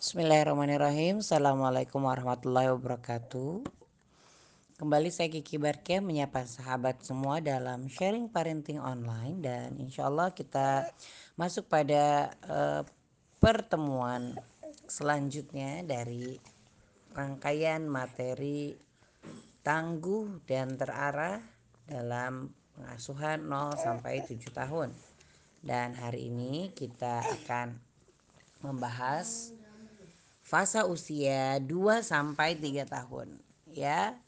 Bismillahirrahmanirrahim. Assalamualaikum warahmatullahi wabarakatuh. Kembali saya Kiki Barke menyapa sahabat semua dalam sharing parenting online dan insya Allah kita masuk pada uh, pertemuan selanjutnya dari rangkaian materi tangguh dan terarah dalam pengasuhan 0 sampai 7 tahun. Dan hari ini kita akan membahas fase usia 2 sampai 3 tahun ya.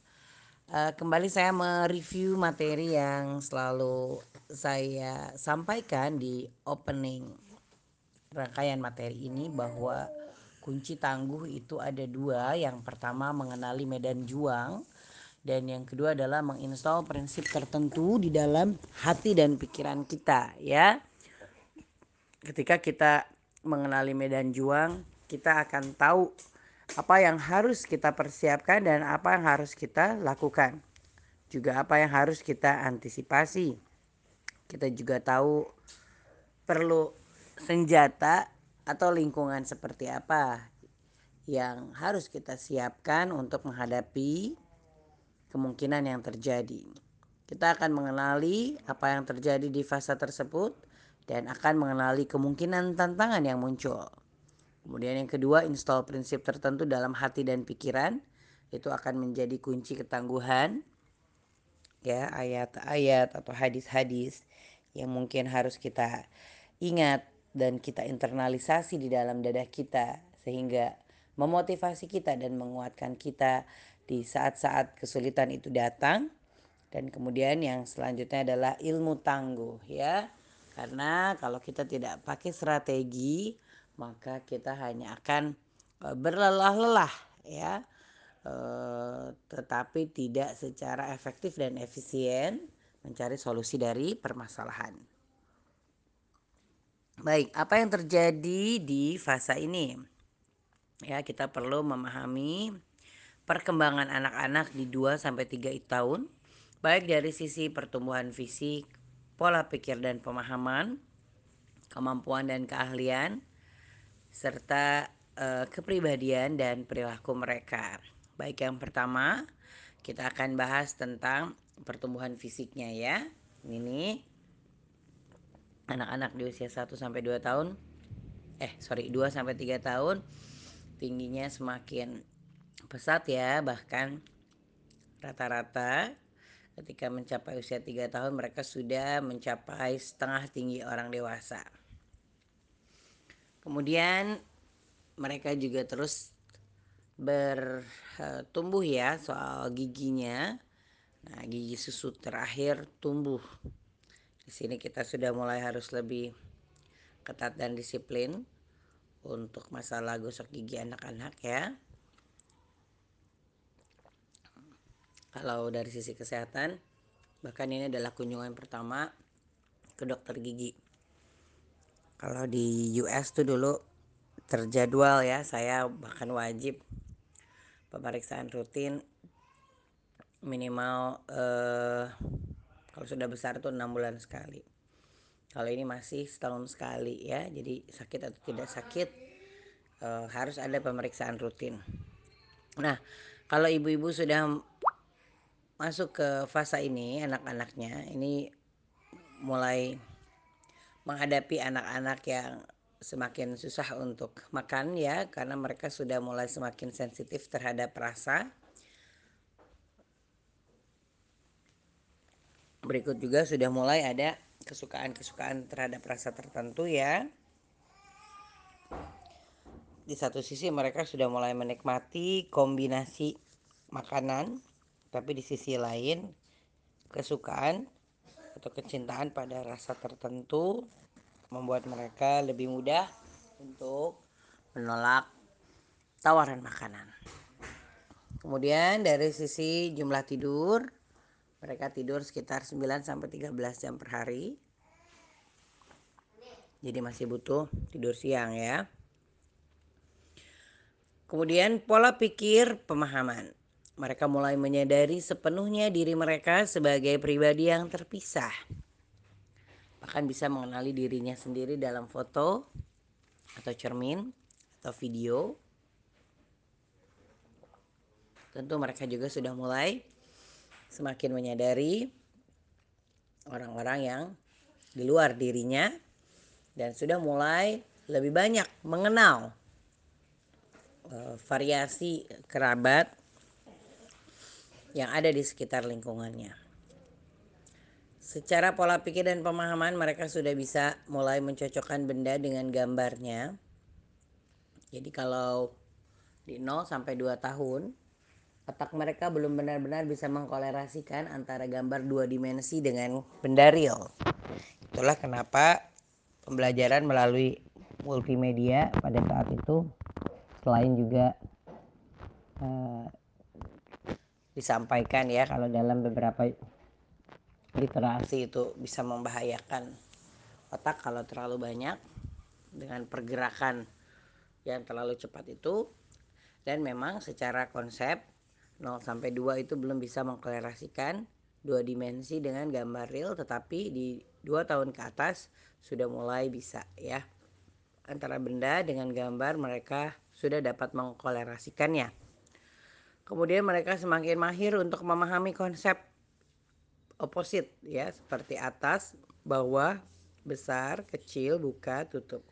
Uh, kembali saya mereview materi yang selalu saya sampaikan di opening rangkaian materi ini bahwa kunci tangguh itu ada dua. Yang pertama mengenali medan juang dan yang kedua adalah menginstal prinsip tertentu di dalam hati dan pikiran kita ya. Ketika kita mengenali medan juang, kita akan tahu apa yang harus kita persiapkan dan apa yang harus kita lakukan. Juga apa yang harus kita antisipasi. Kita juga tahu perlu senjata atau lingkungan seperti apa yang harus kita siapkan untuk menghadapi kemungkinan yang terjadi. Kita akan mengenali apa yang terjadi di fase tersebut dan akan mengenali kemungkinan tantangan yang muncul. Kemudian yang kedua, install prinsip tertentu dalam hati dan pikiran. Itu akan menjadi kunci ketangguhan. Ya, ayat-ayat atau hadis-hadis yang mungkin harus kita ingat dan kita internalisasi di dalam dada kita sehingga memotivasi kita dan menguatkan kita di saat-saat kesulitan itu datang. Dan kemudian yang selanjutnya adalah ilmu tangguh ya. Karena kalau kita tidak pakai strategi maka kita hanya akan e, berlelah-lelah ya e, tetapi tidak secara efektif dan efisien mencari solusi dari permasalahan. Baik, apa yang terjadi di fase ini? Ya, kita perlu memahami perkembangan anak-anak di 2 sampai 3 tahun baik dari sisi pertumbuhan fisik, pola pikir dan pemahaman, kemampuan dan keahlian, serta uh, kepribadian dan perilaku mereka. Baik yang pertama, kita akan bahas tentang pertumbuhan fisiknya ya. Ini anak-anak di usia 1 sampai 2 tahun eh sorry 2 sampai 3 tahun tingginya semakin pesat ya bahkan rata-rata ketika mencapai usia 3 tahun mereka sudah mencapai setengah tinggi orang dewasa. Kemudian mereka juga terus bertumbuh ya soal giginya. Nah, gigi susu terakhir tumbuh. Di sini kita sudah mulai harus lebih ketat dan disiplin untuk masalah gosok gigi anak-anak ya. Kalau dari sisi kesehatan, bahkan ini adalah kunjungan pertama ke dokter gigi kalau di US tuh dulu terjadwal ya saya bahkan wajib. Pemeriksaan rutin minimal eh, kalau sudah besar tuh enam bulan sekali. Kalau ini masih setahun sekali ya jadi sakit atau tidak sakit eh, harus ada pemeriksaan rutin. Nah kalau ibu-ibu sudah masuk ke fase ini anak-anaknya ini mulai menghadapi anak-anak yang semakin susah untuk makan ya karena mereka sudah mulai semakin sensitif terhadap rasa. Berikut juga sudah mulai ada kesukaan-kesukaan terhadap rasa tertentu ya. Di satu sisi mereka sudah mulai menikmati kombinasi makanan, tapi di sisi lain kesukaan atau kecintaan pada rasa tertentu membuat mereka lebih mudah untuk menolak tawaran makanan. Kemudian dari sisi jumlah tidur, mereka tidur sekitar 9 sampai 13 jam per hari. Jadi masih butuh tidur siang ya. Kemudian pola pikir pemahaman mereka mulai menyadari sepenuhnya diri mereka sebagai pribadi yang terpisah. Bahkan bisa mengenali dirinya sendiri dalam foto atau cermin atau video tentu mereka juga sudah mulai semakin menyadari orang-orang yang di luar dirinya dan sudah mulai lebih banyak mengenal uh, variasi kerabat yang ada di sekitar lingkungannya. Secara pola pikir dan pemahaman mereka sudah bisa mulai mencocokkan benda dengan gambarnya. Jadi kalau di 0 sampai 2 tahun otak mereka belum benar-benar bisa mengkolerasikan antara gambar dua dimensi dengan benda real. Itulah kenapa pembelajaran melalui multimedia pada saat itu selain juga uh, disampaikan ya kalau dalam beberapa literasi itu bisa membahayakan otak kalau terlalu banyak dengan pergerakan yang terlalu cepat itu. Dan memang secara konsep 0 sampai 2 itu belum bisa mengklarasikan dua dimensi dengan gambar real tetapi di dua tahun ke atas sudah mulai bisa ya. Antara benda dengan gambar mereka sudah dapat mengkolerasikannya kemudian mereka semakin mahir untuk memahami konsep oposit ya seperti atas bawah besar kecil buka tutup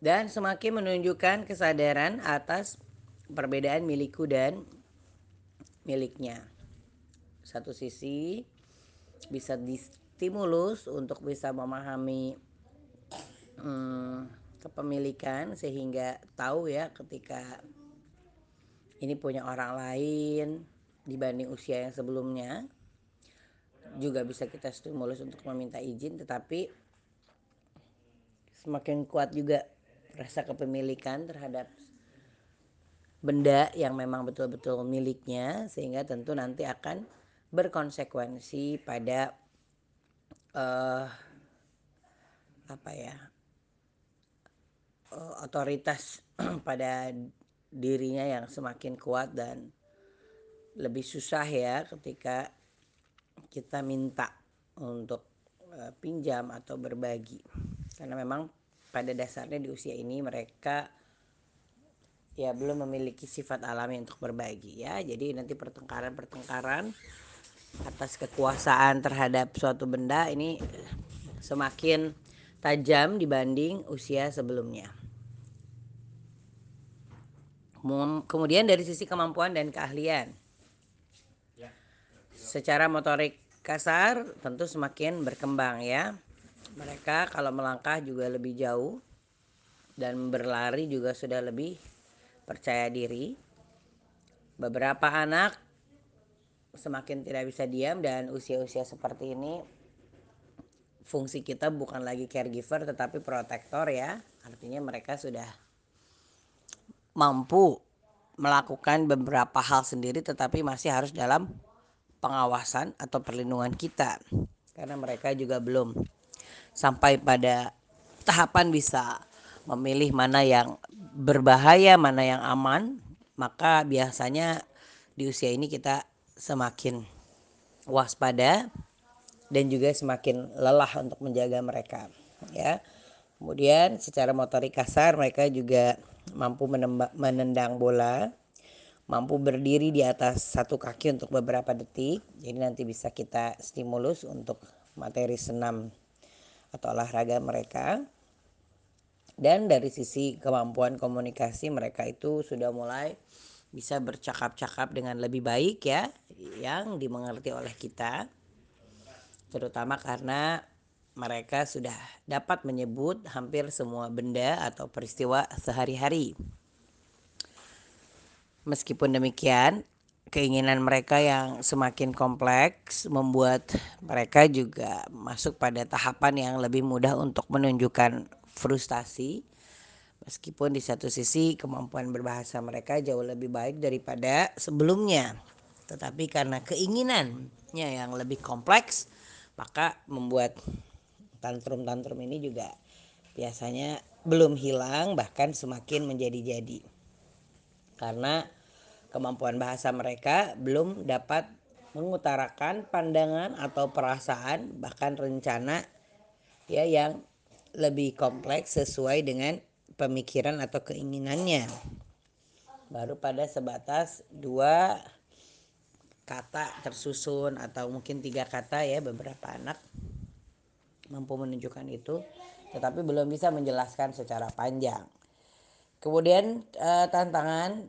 dan semakin menunjukkan kesadaran atas perbedaan milikku dan miliknya. Satu sisi bisa distimulus untuk bisa memahami hmm, kepemilikan sehingga tahu ya ketika ini punya orang lain dibanding usia yang sebelumnya. Juga bisa kita stimulus untuk meminta izin tetapi semakin kuat juga rasa kepemilikan terhadap benda yang memang betul-betul miliknya sehingga tentu nanti akan berkonsekuensi pada uh, apa ya uh, otoritas pada dirinya yang semakin kuat dan lebih susah ya ketika kita minta untuk uh, pinjam atau berbagi. Karena memang pada dasarnya di usia ini mereka ya belum memiliki sifat alami untuk berbagi ya. Jadi nanti pertengkaran-pertengkaran atas kekuasaan terhadap suatu benda ini semakin tajam dibanding usia sebelumnya kemudian dari sisi kemampuan dan keahlian ya. secara motorik kasar tentu semakin berkembang ya mereka kalau melangkah juga lebih jauh dan berlari juga sudah lebih percaya diri. Beberapa anak semakin tidak bisa diam dan usia-usia seperti ini fungsi kita bukan lagi caregiver tetapi protektor ya. Artinya mereka sudah mampu melakukan beberapa hal sendiri tetapi masih harus dalam pengawasan atau perlindungan kita karena mereka juga belum sampai pada tahapan bisa memilih mana yang berbahaya, mana yang aman, maka biasanya di usia ini kita semakin waspada dan juga semakin lelah untuk menjaga mereka ya. Kemudian secara motorik kasar mereka juga mampu menendang bola, mampu berdiri di atas satu kaki untuk beberapa detik. Jadi nanti bisa kita stimulus untuk materi senam atau olahraga mereka dan dari sisi kemampuan komunikasi mereka itu sudah mulai bisa bercakap-cakap dengan lebih baik ya yang dimengerti oleh kita terutama karena mereka sudah dapat menyebut hampir semua benda atau peristiwa sehari-hari. Meskipun demikian, keinginan mereka yang semakin kompleks membuat mereka juga masuk pada tahapan yang lebih mudah untuk menunjukkan frustasi meskipun di satu sisi kemampuan berbahasa mereka jauh lebih baik daripada sebelumnya tetapi karena keinginannya yang lebih kompleks maka membuat tantrum-tantrum ini juga biasanya belum hilang bahkan semakin menjadi-jadi karena kemampuan bahasa mereka belum dapat mengutarakan pandangan atau perasaan bahkan rencana ya yang lebih kompleks sesuai dengan pemikiran atau keinginannya. Baru pada sebatas dua kata tersusun atau mungkin tiga kata ya beberapa anak mampu menunjukkan itu tetapi belum bisa menjelaskan secara panjang. Kemudian eh, tantangan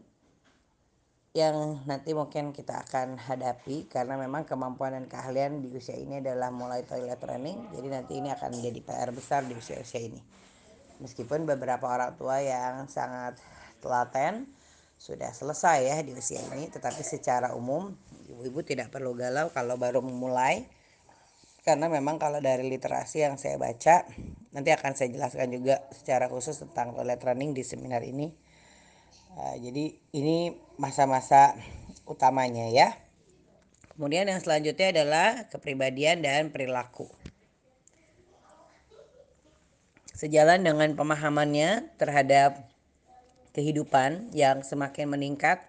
yang nanti mungkin kita akan hadapi karena memang kemampuan dan keahlian di usia ini adalah mulai toilet training jadi nanti ini akan menjadi PR besar di usia-usia ini meskipun beberapa orang tua yang sangat telaten sudah selesai ya di usia ini tetapi secara umum ibu-ibu tidak perlu galau kalau baru memulai karena memang kalau dari literasi yang saya baca nanti akan saya jelaskan juga secara khusus tentang toilet running di seminar ini. Uh, jadi ini masa-masa utamanya ya. Kemudian yang selanjutnya adalah kepribadian dan perilaku. Sejalan dengan pemahamannya terhadap kehidupan yang semakin meningkat,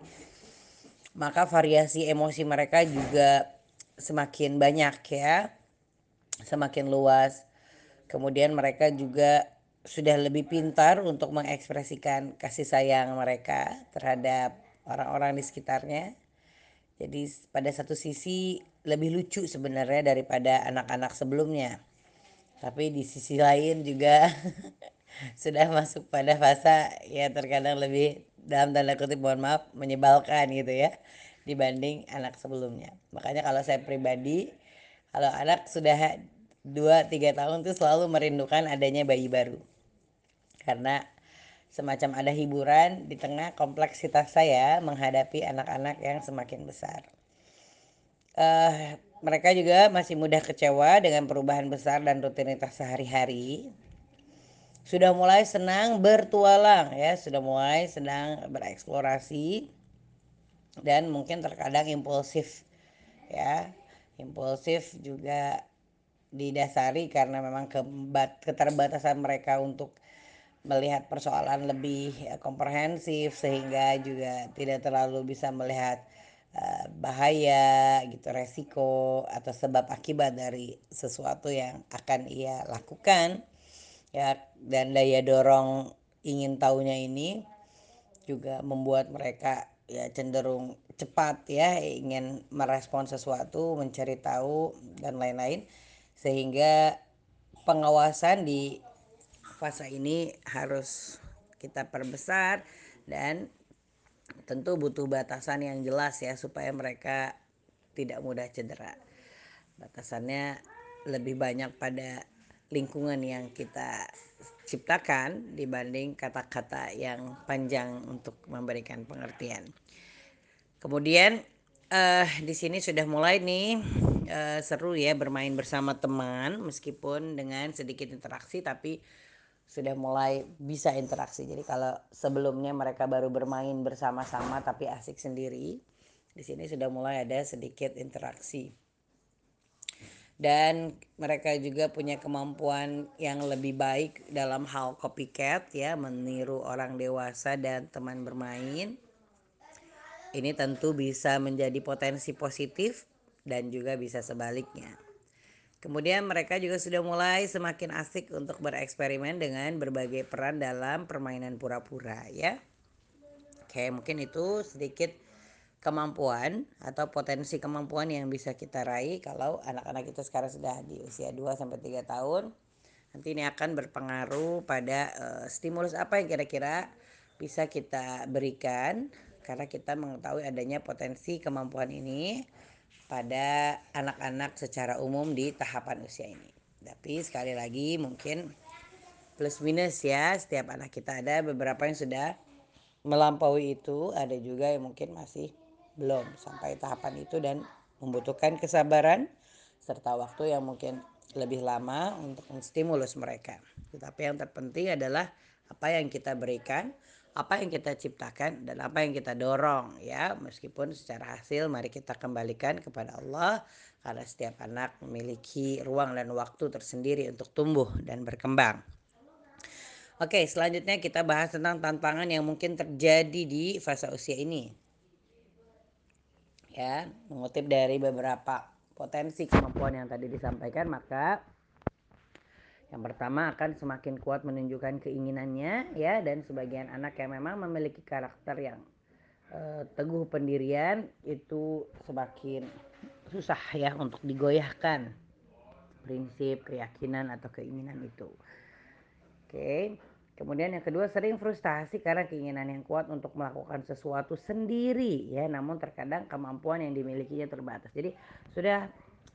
maka variasi emosi mereka juga semakin banyak ya, semakin luas. Kemudian mereka juga sudah lebih pintar untuk mengekspresikan kasih sayang mereka terhadap orang-orang di sekitarnya. Jadi pada satu sisi lebih lucu sebenarnya daripada anak-anak sebelumnya tapi di sisi lain juga sudah masuk pada fase ya terkadang lebih dalam tanda kutip mohon maaf menyebalkan gitu ya dibanding anak sebelumnya makanya kalau saya pribadi kalau anak sudah 2-3 tahun tuh selalu merindukan adanya bayi baru karena semacam ada hiburan di tengah kompleksitas saya menghadapi anak-anak yang semakin besar uh, mereka juga masih mudah kecewa dengan perubahan besar dan rutinitas sehari-hari. Sudah mulai senang bertualang ya, sudah mulai senang bereksplorasi dan mungkin terkadang impulsif ya. Impulsif juga didasari karena memang keterbatasan mereka untuk melihat persoalan lebih komprehensif sehingga juga tidak terlalu bisa melihat Eh, bahaya gitu resiko atau sebab akibat dari sesuatu yang akan ia lakukan. Ya dan daya dorong ingin tahunya ini juga membuat mereka ya cenderung cepat ya ingin merespon sesuatu mencari tahu dan lain-lain sehingga pengawasan di fase ini harus kita perbesar dan tentu butuh batasan yang jelas ya supaya mereka tidak mudah cedera. Batasannya lebih banyak pada lingkungan yang kita ciptakan dibanding kata-kata yang panjang untuk memberikan pengertian. Kemudian uh, di sini sudah mulai nih uh, seru ya bermain bersama teman meskipun dengan sedikit interaksi tapi sudah mulai bisa interaksi. Jadi kalau sebelumnya mereka baru bermain bersama-sama tapi asik sendiri, di sini sudah mulai ada sedikit interaksi. Dan mereka juga punya kemampuan yang lebih baik dalam hal copycat ya, meniru orang dewasa dan teman bermain. Ini tentu bisa menjadi potensi positif dan juga bisa sebaliknya. Kemudian mereka juga sudah mulai semakin asik untuk bereksperimen dengan berbagai peran dalam permainan pura-pura ya. Oke, mungkin itu sedikit kemampuan atau potensi kemampuan yang bisa kita raih kalau anak-anak kita sekarang sudah di usia 2 sampai 3 tahun. Nanti ini akan berpengaruh pada uh, stimulus apa yang kira-kira bisa kita berikan karena kita mengetahui adanya potensi kemampuan ini pada anak-anak secara umum di tahapan usia ini. Tapi sekali lagi mungkin plus minus ya setiap anak kita ada beberapa yang sudah melampaui itu ada juga yang mungkin masih belum sampai tahapan itu dan membutuhkan kesabaran serta waktu yang mungkin lebih lama untuk menstimulus mereka. Tetapi yang terpenting adalah apa yang kita berikan apa yang kita ciptakan dan apa yang kita dorong ya meskipun secara hasil mari kita kembalikan kepada Allah karena setiap anak memiliki ruang dan waktu tersendiri untuk tumbuh dan berkembang. Oke, selanjutnya kita bahas tentang tantangan yang mungkin terjadi di fase usia ini. Ya, mengutip dari beberapa potensi kemampuan yang tadi disampaikan, maka Yang pertama akan semakin kuat menunjukkan keinginannya ya dan sebagian anak yang memang memiliki karakter yang uh, teguh pendirian itu semakin susah ya untuk digoyahkan prinsip, keyakinan atau keinginan itu. Oke. Kemudian yang kedua sering frustasi karena keinginan yang kuat untuk melakukan sesuatu sendiri ya, namun terkadang kemampuan yang dimilikinya terbatas. Jadi sudah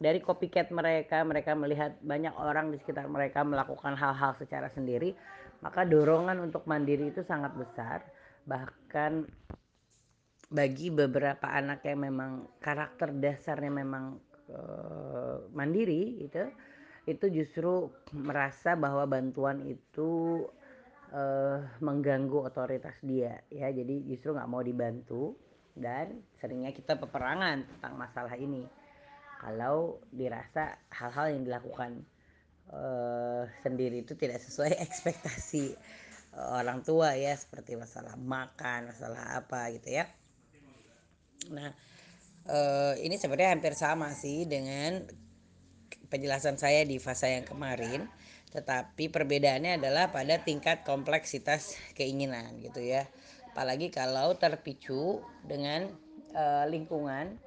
dari copycat mereka, mereka melihat banyak orang di sekitar mereka melakukan hal-hal secara sendiri, maka dorongan untuk mandiri itu sangat besar. Bahkan bagi beberapa anak yang memang karakter dasarnya memang uh, mandiri itu itu justru merasa bahwa bantuan itu uh, mengganggu otoritas dia ya jadi justru nggak mau dibantu dan seringnya kita peperangan tentang masalah ini kalau dirasa hal-hal yang dilakukan uh, sendiri itu tidak sesuai ekspektasi orang tua ya seperti masalah makan masalah apa gitu ya. Nah uh, ini sebenarnya hampir sama sih dengan penjelasan saya di fase yang kemarin tetapi perbedaannya adalah pada tingkat kompleksitas keinginan gitu ya. Apalagi kalau terpicu dengan uh, lingkungan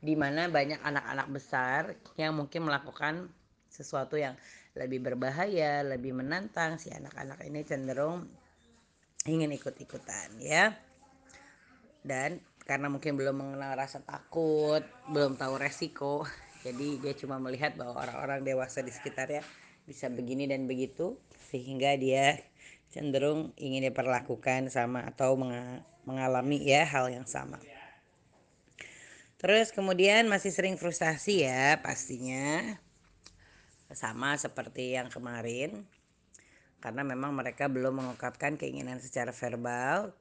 di mana banyak anak-anak besar yang mungkin melakukan sesuatu yang lebih berbahaya, lebih menantang si anak-anak ini cenderung ingin ikut-ikutan ya. Dan karena mungkin belum mengenal rasa takut, belum tahu resiko, jadi dia cuma melihat bahwa orang-orang dewasa di sekitarnya bisa begini dan begitu sehingga dia cenderung ingin diperlakukan sama atau mengalami ya hal yang sama. Terus kemudian masih sering frustasi ya pastinya. Sama seperti yang kemarin. Karena memang mereka belum mengungkapkan keinginan secara verbal.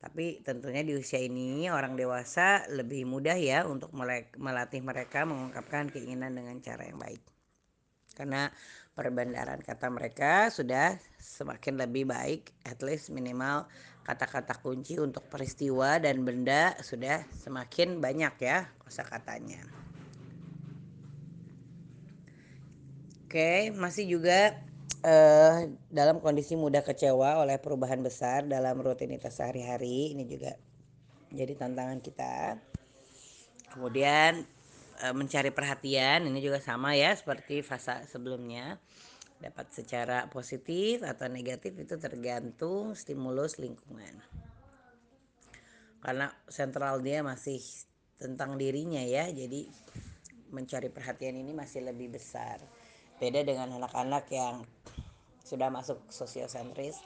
Tapi tentunya di usia ini orang dewasa lebih mudah ya untuk melatih mereka mengungkapkan keinginan dengan cara yang baik karena perbandaran kata mereka sudah semakin lebih baik at least minimal kata-kata kunci untuk peristiwa dan benda sudah semakin banyak ya kosakatanya. Oke, masih juga uh, dalam kondisi mudah kecewa oleh perubahan besar dalam rutinitas sehari-hari ini juga jadi tantangan kita. Kemudian mencari perhatian ini juga sama ya seperti fase sebelumnya. Dapat secara positif atau negatif itu tergantung stimulus lingkungan. Karena sentral dia masih tentang dirinya ya jadi mencari perhatian ini masih lebih besar. Beda dengan anak-anak yang sudah masuk sosiosentris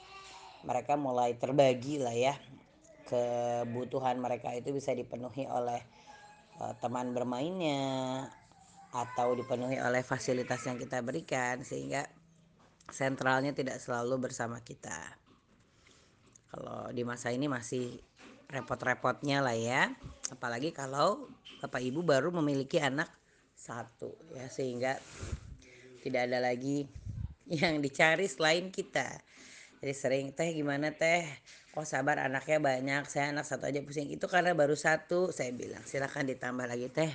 mereka mulai terbagi lah ya. Kebutuhan mereka itu bisa dipenuhi oleh uh, teman bermainnya atau dipenuhi oleh fasilitas yang kita berikan sehingga sentralnya tidak selalu bersama kita. Kalau di masa ini masih repot-repotnya lah ya, apalagi kalau bapak ibu baru memiliki anak satu ya sehingga tidak ada lagi yang dicari selain kita. Jadi sering teh gimana teh oh sabar anaknya banyak. Saya anak satu aja pusing. Itu karena baru satu. Saya bilang silahkan ditambah lagi teh.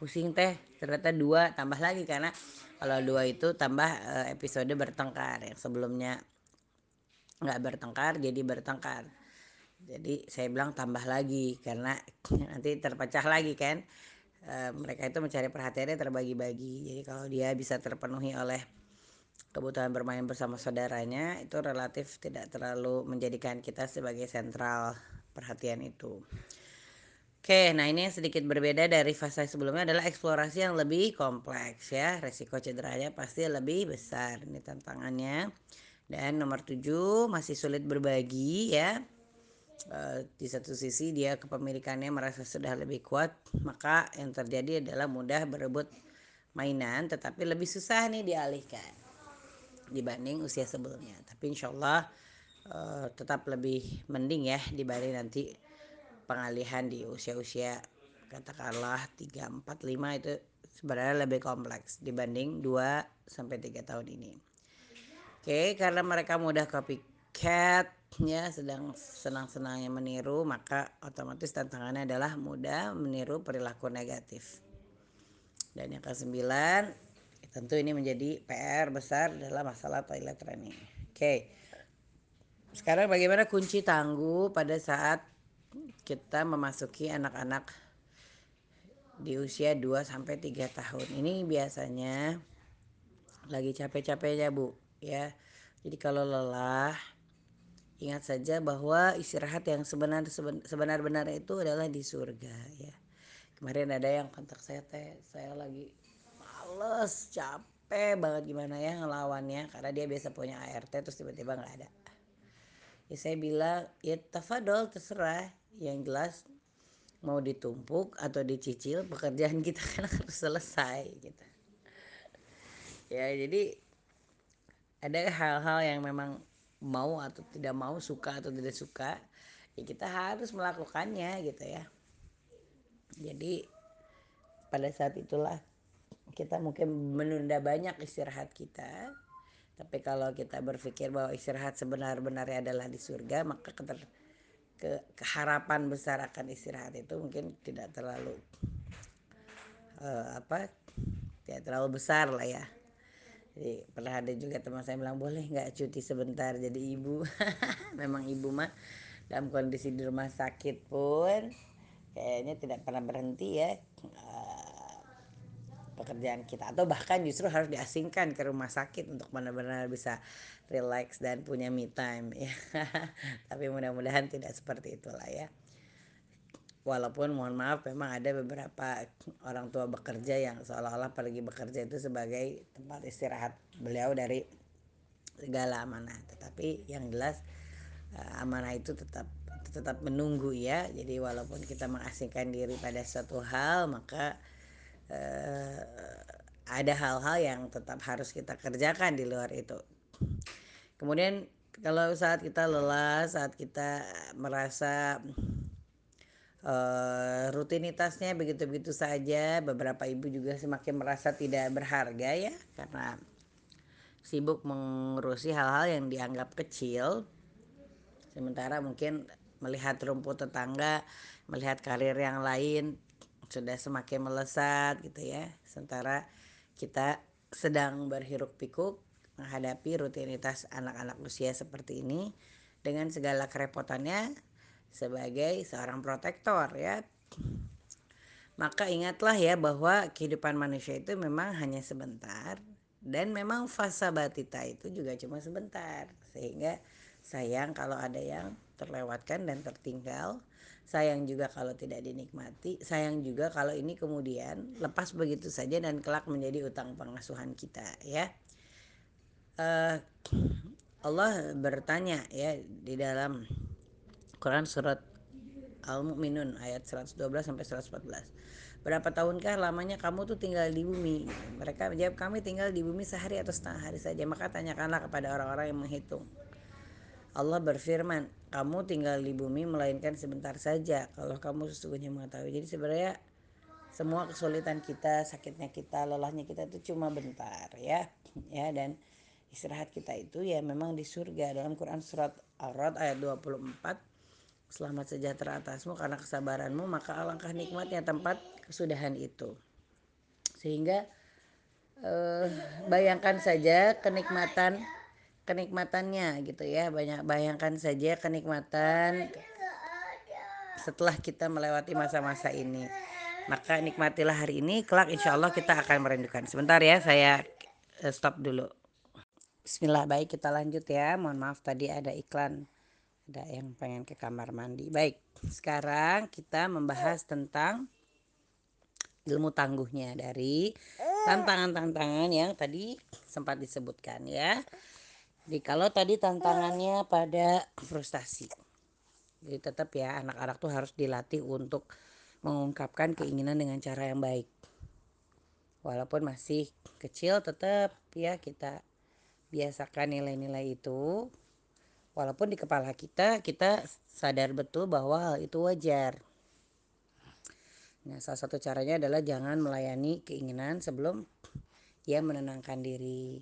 Pusing teh. Ternyata dua tambah lagi. Karena kalau dua itu tambah eh, episode bertengkar. Yang sebelumnya nggak bertengkar jadi bertengkar. Jadi saya bilang tambah lagi. Karena nanti terpecah lagi kan? E, mereka itu mencari perhatiannya terbagi-bagi. Jadi kalau dia bisa terpenuhi oleh kebutuhan bermain bersama saudaranya itu relatif tidak terlalu menjadikan kita sebagai sentral perhatian itu. Oke, nah ini yang sedikit berbeda dari fase sebelumnya adalah eksplorasi yang lebih kompleks ya. Resiko cederanya pasti lebih besar. Ini tantangannya. Dan nomor tujuh masih sulit berbagi ya. E, di satu sisi dia kepemilikannya merasa sudah lebih kuat, maka yang terjadi adalah mudah berebut mainan tetapi lebih susah nih dialihkan dibanding usia sebelumnya. Tapi insya Allah uh, tetap lebih mending ya dibanding nanti pengalihan di usia-usia katakanlah 3, 4, 5 itu sebenarnya lebih kompleks dibanding 2 sampai 3 tahun ini. Oke, karena mereka mudah copycat ya sedang senang-senangnya meniru maka otomatis tantangannya adalah mudah meniru perilaku negatif. Dan yang kesembilan tentu ini menjadi PR besar dalam masalah toilet training. Oke. Sekarang bagaimana kunci tangguh pada saat kita memasuki anak-anak di usia 2 sampai 3 tahun. Ini biasanya lagi capek-capeknya, Bu, ya. Jadi kalau lelah ingat saja bahwa istirahat yang sebenar sebenar-benarnya itu adalah di surga, ya. Kemarin ada yang kontak saya saya lagi males, capek banget gimana ya ngelawannya karena dia biasa punya ART terus tiba-tiba nggak ada. Ya saya bilang, ya tafadol terserah. Yang jelas mau ditumpuk atau dicicil pekerjaan kita kan harus selesai gitu. Ya jadi ada hal-hal yang memang mau atau tidak mau suka atau tidak suka ya kita harus melakukannya gitu ya jadi pada saat itulah kita mungkin menunda banyak istirahat kita. Tapi kalau kita berpikir bahwa istirahat sebenar-benarnya adalah di surga maka keter, ke, keharapan besar akan istirahat itu mungkin tidak terlalu uh, apa tidak terlalu besar lah ya. Jadi pernah ada juga teman saya bilang boleh nggak cuti sebentar jadi ibu? Memang ibu mah dalam kondisi di rumah sakit pun kayaknya tidak pernah berhenti ya. Uh, pekerjaan kita. Atau bahkan justru harus diasingkan ke rumah sakit untuk benar-benar bisa relax dan punya me time ya. Tapi mudah-mudahan tidak seperti itulah ya. Walaupun mohon maaf memang ada beberapa orang tua bekerja yang seolah-olah pergi bekerja itu sebagai tempat istirahat beliau dari segala amanah. Tetapi yang jelas uh, amanah itu tetap tetap menunggu ya. Jadi walaupun kita mengasingkan diri pada suatu hal maka uh, ada hal-hal yang tetap harus kita kerjakan di luar itu kemudian kalau saat kita lelah saat kita merasa uh, rutinitasnya begitu-begitu saja. Beberapa ibu juga semakin merasa tidak berharga ya karena sibuk mengurusi hal-hal yang dianggap kecil. Sementara mungkin melihat rumput tetangga, melihat karir yang lain sudah semakin melesat gitu ya. Sementara kita sedang berhiruk pikuk menghadapi rutinitas anak-anak usia seperti ini dengan segala kerepotannya sebagai seorang protektor ya. Maka ingatlah ya bahwa kehidupan manusia itu memang hanya sebentar dan memang fasa batita itu juga cuma sebentar sehingga sayang kalau ada yang terlewatkan dan tertinggal sayang juga kalau tidak dinikmati sayang juga kalau ini kemudian lepas begitu saja dan kelak menjadi utang pengasuhan kita ya uh, Allah bertanya ya di dalam Quran surat Al-Mu'minun ayat 112 sampai 114. Berapa tahunkah lamanya kamu tuh tinggal di bumi? Mereka menjawab kami tinggal di bumi sehari atau setengah hari saja. Maka tanyakanlah kepada orang-orang yang menghitung. Allah berfirman, kamu tinggal di bumi melainkan sebentar saja kalau kamu sesungguhnya mengetahui. Jadi sebenarnya semua kesulitan kita, sakitnya kita, lelahnya kita itu cuma bentar ya. Ya dan istirahat kita itu ya memang di surga dalam Quran surat Ar-Rad ayat 24 Selamat sejahtera atasmu karena kesabaranmu, maka alangkah nikmatnya tempat kesudahan itu. Sehingga eh, bayangkan saja kenikmatan kenikmatannya gitu ya. Banyak bayangkan saja kenikmatan setelah kita melewati masa-masa ini. Maka nikmatilah hari ini, kelak insya Allah kita akan merindukan. Sebentar ya, saya eh, stop dulu. Bismillah, baik kita lanjut ya. Mohon maaf tadi ada iklan ada yang pengen ke kamar mandi. Baik, sekarang kita membahas tentang ilmu tangguhnya dari tantangan-tantangan yang tadi sempat disebutkan ya. Jadi kalau tadi tantangannya pada frustasi. Jadi tetap ya anak-anak tuh harus dilatih untuk mengungkapkan keinginan dengan cara yang baik. Walaupun masih kecil tetap ya kita biasakan nilai-nilai itu walaupun di kepala kita kita sadar betul bahwa hal itu wajar. Nah, salah satu caranya adalah jangan melayani keinginan sebelum ia menenangkan diri.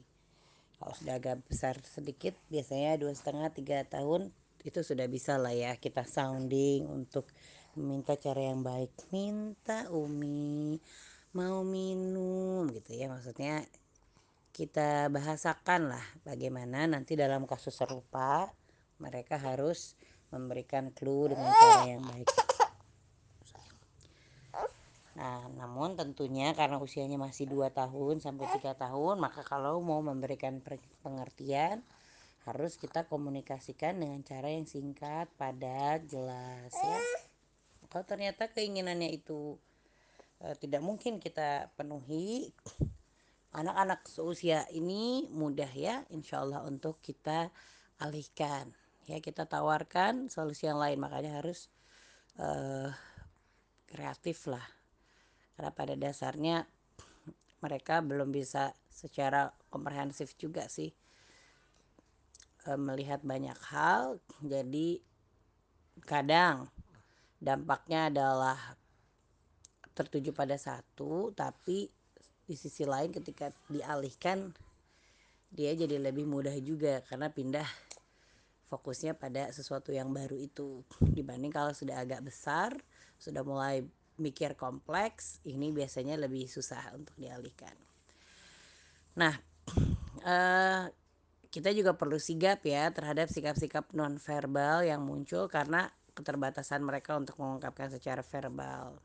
Kalau sudah agak besar sedikit, biasanya dua setengah tiga tahun itu sudah bisa lah ya kita sounding untuk meminta cara yang baik. Minta Umi mau minum gitu ya maksudnya kita bahasakan lah bagaimana nanti dalam kasus serupa mereka harus memberikan clue dengan cara yang baik. Nah, namun tentunya karena usianya masih 2 tahun sampai 3 tahun, maka kalau mau memberikan pengertian harus kita komunikasikan dengan cara yang singkat, padat, jelas ya. Kalau ternyata keinginannya itu e, tidak mungkin kita penuhi, anak-anak seusia ini mudah ya insya Allah untuk kita alihkan. Ya kita tawarkan solusi yang lain, makanya harus e, kreatif lah karena pada dasarnya mereka belum bisa secara komprehensif juga sih e, melihat banyak hal. Jadi kadang dampaknya adalah tertuju pada satu tapi di sisi lain ketika dialihkan dia jadi lebih mudah juga karena pindah fokusnya pada sesuatu yang baru itu. Dibanding kalau sudah agak besar sudah mulai mikir kompleks ini biasanya lebih susah untuk dialihkan. Nah, eh, kita juga perlu sigap ya terhadap sikap-sikap nonverbal yang muncul karena keterbatasan mereka untuk mengungkapkan secara verbal.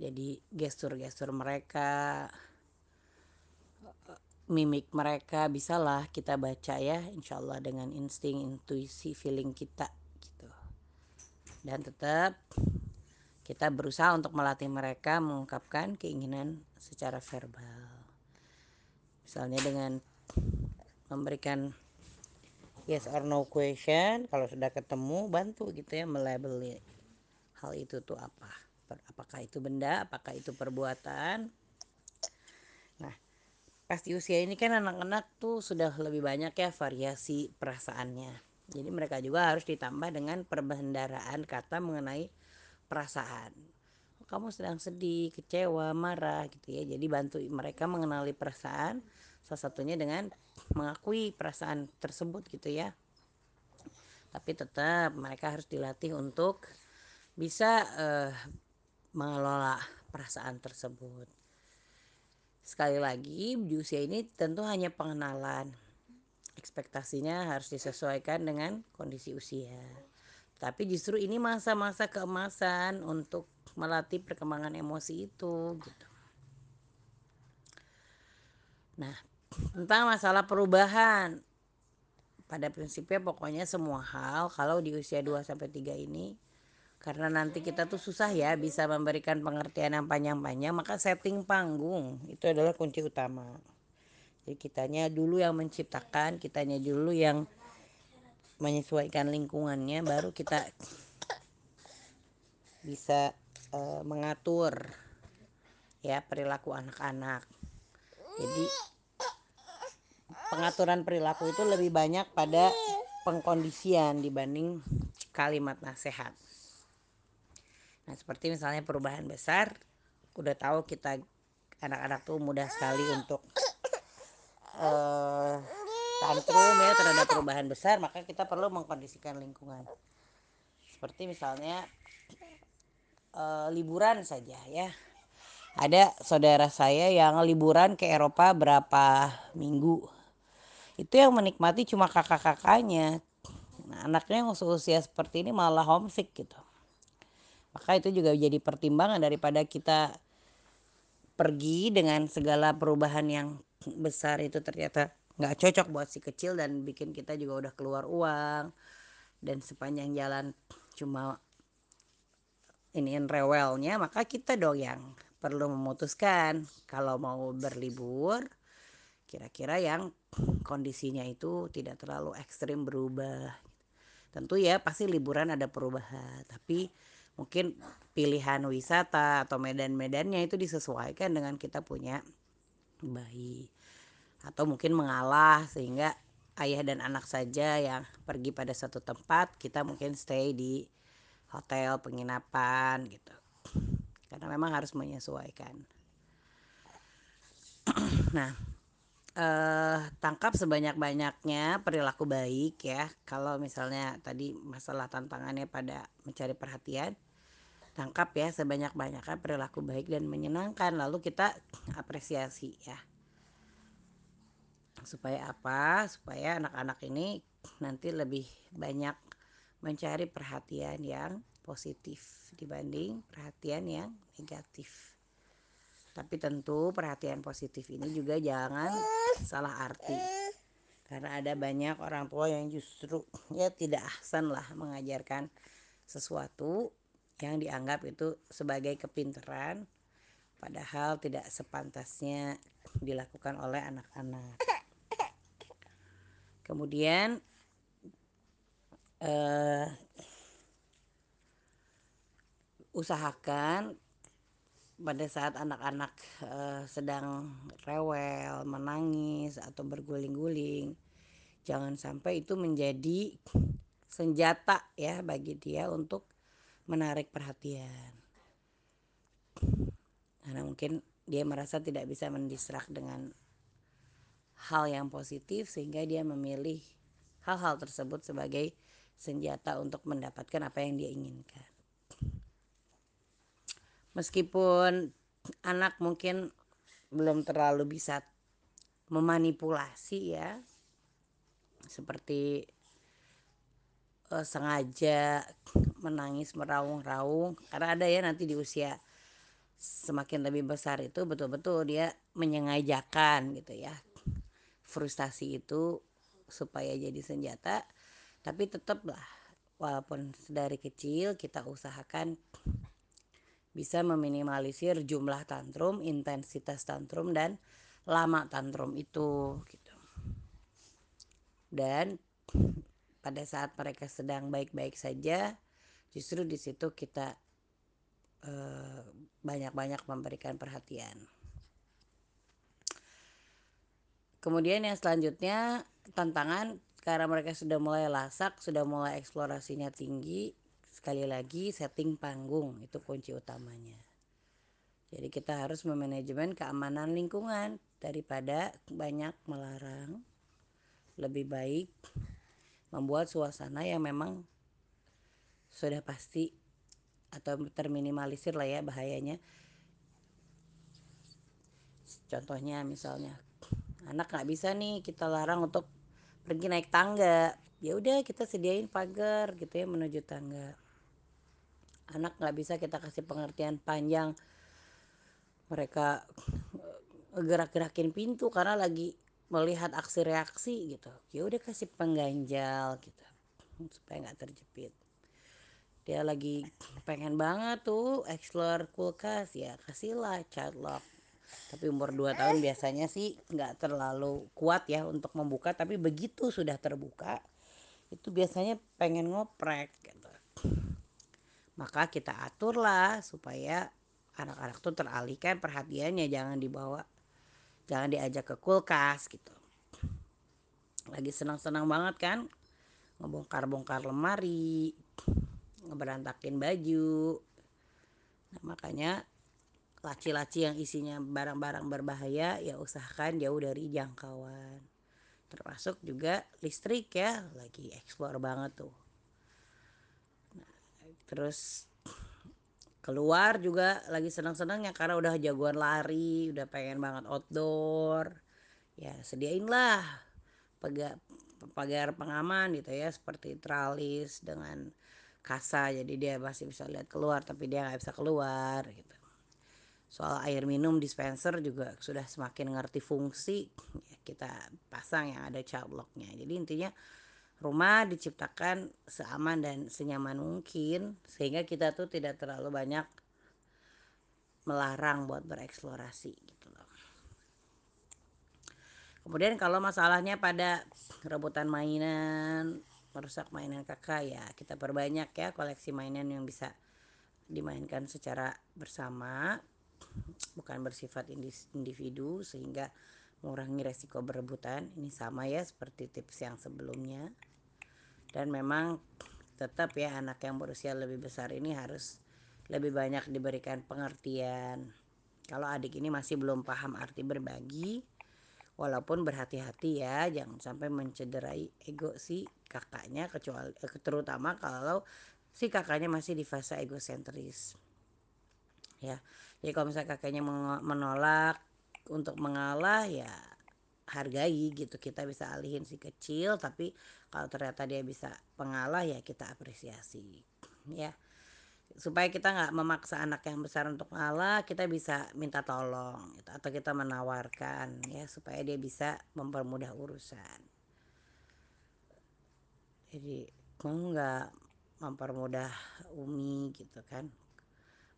Jadi gestur-gestur mereka, mimik mereka bisalah kita baca ya, insya Allah dengan insting, intuisi, feeling kita gitu. Dan tetap kita berusaha untuk melatih mereka mengungkapkan keinginan secara verbal. Misalnya dengan memberikan yes or no question, kalau sudah ketemu bantu gitu ya melabeli hal itu tuh apa. Apakah itu benda, apakah itu perbuatan. Nah, pasti usia ini kan anak-anak tuh sudah lebih banyak ya variasi perasaannya. Jadi mereka juga harus ditambah dengan perbendaraan kata mengenai perasaan kamu sedang sedih, kecewa, marah gitu ya. Jadi bantu mereka mengenali perasaan salah satunya dengan mengakui perasaan tersebut gitu ya. Tapi tetap mereka harus dilatih untuk bisa uh, mengelola perasaan tersebut. Sekali lagi di usia ini tentu hanya pengenalan. Ekspektasinya harus disesuaikan dengan kondisi usia. Tapi justru ini masa-masa keemasan untuk melatih perkembangan emosi itu gitu. Nah, tentang masalah perubahan pada prinsipnya pokoknya semua hal kalau di usia 2 sampai 3 ini karena nanti kita tuh susah ya bisa memberikan pengertian yang panjang-panjang maka setting panggung itu adalah kunci utama. Jadi kitanya dulu yang menciptakan, kitanya dulu yang menyesuaikan lingkungannya baru kita bisa uh, mengatur ya perilaku anak-anak. Jadi pengaturan perilaku itu lebih banyak pada pengkondisian dibanding kalimat nasihat. Nah, seperti misalnya perubahan besar, udah tahu kita anak-anak tuh mudah sekali untuk uh, tantrum ya terhadap perubahan besar maka kita perlu mengkondisikan lingkungan. Seperti misalnya e, liburan saja ya. Ada saudara saya yang liburan ke Eropa berapa minggu. Itu yang menikmati cuma kakak-kakaknya. Nah, anaknya yang usia seperti ini malah homesick gitu. Maka itu juga jadi pertimbangan daripada kita pergi dengan segala perubahan yang besar itu ternyata nggak cocok buat si kecil dan bikin kita juga udah keluar uang. Dan sepanjang jalan cuma iniin rewelnya maka kita dong yang perlu memutuskan kalau mau berlibur kira-kira yang kondisinya itu tidak terlalu ekstrim berubah. Tentu ya pasti liburan ada perubahan tapi mungkin pilihan wisata atau medan-medannya itu disesuaikan dengan kita punya bayi atau mungkin mengalah sehingga ayah dan anak saja yang pergi pada satu tempat kita mungkin stay di hotel penginapan gitu. Karena memang harus menyesuaikan. Nah eh, tangkap sebanyak-banyaknya perilaku baik ya. Kalau misalnya tadi masalah tantangannya pada mencari perhatian tangkap ya sebanyak-banyaknya perilaku baik dan menyenangkan. Lalu kita apresiasi ya supaya apa? Supaya anak-anak ini nanti lebih banyak mencari perhatian yang positif dibanding perhatian yang negatif. Tapi tentu perhatian positif ini juga jangan salah arti. Karena ada banyak orang tua yang justru ya tidak ahsan lah mengajarkan sesuatu yang dianggap itu sebagai kepintaran padahal tidak sepantasnya dilakukan oleh anak-anak. Kemudian eh, usahakan pada saat anak-anak uh, sedang rewel, menangis atau berguling-guling, jangan sampai itu menjadi senjata ya bagi dia untuk menarik perhatian. Karena mungkin dia merasa tidak bisa mendistrak dengan hal yang positif sehingga dia memilih hal-hal tersebut sebagai senjata untuk mendapatkan apa yang dia inginkan. Meskipun anak mungkin belum terlalu bisa memanipulasi ya seperti uh, sengaja menangis meraung-raung karena ada ya nanti di usia semakin lebih besar itu betul-betul dia menyengajakan gitu ya frustasi itu supaya jadi senjata tapi tetaplah walaupun dari kecil kita usahakan bisa meminimalisir jumlah tantrum, intensitas tantrum dan lama tantrum itu gitu. Dan pada saat mereka sedang baik-baik saja, justru di situ kita eh, banyak-banyak memberikan perhatian. Kemudian yang selanjutnya tantangan karena mereka sudah mulai lasak, sudah mulai eksplorasinya tinggi, sekali lagi setting panggung itu kunci utamanya. Jadi kita harus memanajemen keamanan lingkungan daripada banyak melarang. Lebih baik membuat suasana yang memang sudah pasti atau terminimalisir lah ya bahayanya. Contohnya misalnya anak nggak bisa nih kita larang untuk pergi naik tangga. Ya udah kita sediain pagar gitu ya menuju tangga. Anak nggak bisa kita kasih pengertian panjang. Mereka eh, gerak-gerakin pintu karena lagi melihat aksi reaksi gitu. Ya udah kasih pengganjal gitu supaya nggak terjepit. Dia lagi pengen banget tuh explore kulkas. Ya kasihlah child lock tapi umur 2 tahun biasanya sih nggak terlalu kuat ya untuk membuka. Tapi begitu sudah terbuka itu biasanya pengen ngoprek gitu. Maka kita aturlah supaya anak-anak tuh teralihkan perhatiannya. Jangan dibawa jangan diajak ke kulkas gitu. Lagi senang-senang banget kan ngebongkar-bongkar lemari ngeberantakin baju. Nah makanya laci-laci yang isinya barang-barang berbahaya ya usahakan jauh dari jangkauan. Termasuk juga listrik ya lagi eksplor banget tuh. Nah, terus keluar juga lagi senang-senangnya karena udah jagoan lari udah pengen banget outdoor. Ya sediain lah pagar pagar pengaman gitu ya seperti tralis dengan kasa jadi dia masih bisa lihat keluar tapi dia nggak bisa keluar gitu soal air minum dispenser juga sudah semakin ngerti fungsi ya kita pasang yang ada child locknya. Jadi intinya rumah diciptakan seaman dan senyaman mungkin sehingga kita tuh tidak terlalu banyak melarang buat bereksplorasi gitu loh. Kemudian kalau masalahnya pada rebutan mainan merusak mainan kakak ya kita perbanyak ya koleksi mainan yang bisa dimainkan secara bersama bukan bersifat individu sehingga mengurangi resiko berebutan. Ini sama ya seperti tips yang sebelumnya. Dan memang tetap ya anak yang berusia lebih besar ini harus lebih banyak diberikan pengertian. Kalau adik ini masih belum paham arti berbagi walaupun berhati-hati ya jangan sampai mencederai ego si kakaknya kecuali eh, terutama kalau si kakaknya masih di fase egosentris. Ya jadi kalau misalnya kakaknya menolak untuk mengalah ya hargai gitu. Kita bisa alihin si kecil tapi kalau ternyata dia bisa pengalah ya kita apresiasi ya. Supaya kita nggak memaksa anak yang besar untuk ngalah kita bisa minta tolong gitu. atau kita menawarkan ya supaya dia bisa mempermudah urusan. Jadi mau nggak mempermudah Umi gitu kan?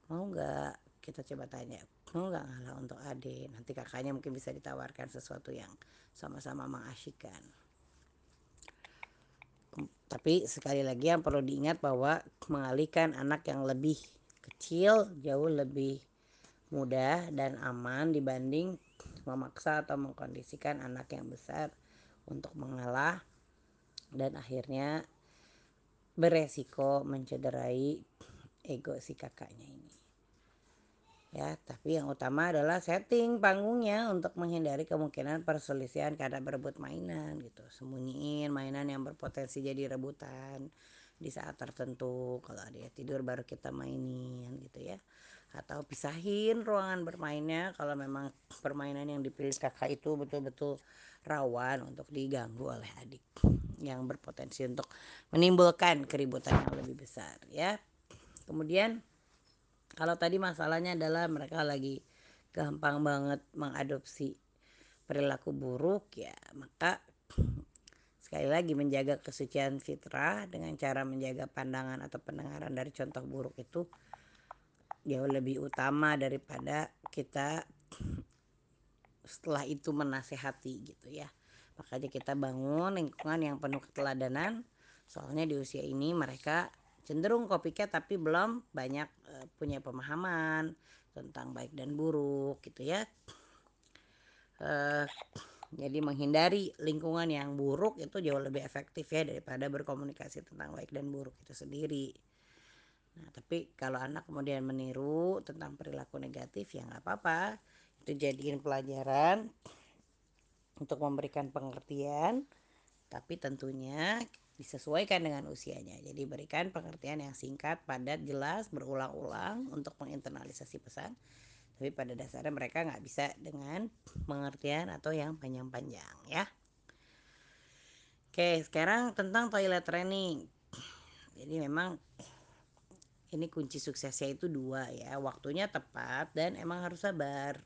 Mau nggak kita coba tanya mau nggak ngalah untuk adik nanti kakaknya mungkin bisa ditawarkan sesuatu yang sama-sama mengasyikkan. Tapi sekali lagi yang perlu diingat bahwa mengalihkan anak yang lebih kecil jauh lebih mudah dan aman dibanding memaksa atau mengkondisikan anak yang besar untuk mengalah dan akhirnya beresiko mencederai ego si kakaknya ini ya tapi yang utama adalah setting panggungnya untuk menghindari kemungkinan perselisihan karena berebut mainan gitu. Sembunyiin mainan yang berpotensi jadi rebutan di saat tertentu. Kalau dia tidur baru kita mainin gitu ya. Atau pisahin ruangan bermainnya kalau memang permainan yang dipilih kakak itu betul-betul rawan untuk diganggu oleh adik yang berpotensi untuk menimbulkan keributan yang lebih besar ya. Kemudian kalau tadi masalahnya adalah mereka lagi gampang banget mengadopsi perilaku buruk ya maka sekali lagi menjaga kesucian fitrah dengan cara menjaga pandangan atau pendengaran dari contoh buruk itu jauh lebih utama daripada kita setelah itu menasehati gitu ya. Makanya kita bangun lingkungan yang penuh keteladanan. Soalnya di usia ini mereka cenderung copycat tapi belum banyak uh, punya pemahaman tentang baik dan buruk gitu ya. Uh, jadi menghindari lingkungan yang buruk itu jauh lebih efektif ya daripada berkomunikasi tentang baik dan buruk itu sendiri. Nah tapi kalau anak kemudian meniru tentang perilaku negatif ya nggak apa-apa. Itu jadiin pelajaran untuk memberikan pengertian. Tapi tentunya disesuaikan dengan usianya. Jadi berikan pengertian yang singkat, padat, jelas, berulang-ulang untuk menginternalisasi pesan. Tapi pada dasarnya mereka nggak bisa dengan pengertian atau yang panjang-panjang ya. Oke, sekarang tentang toilet training. Jadi memang ini kunci suksesnya itu dua ya, waktunya tepat dan emang harus sabar.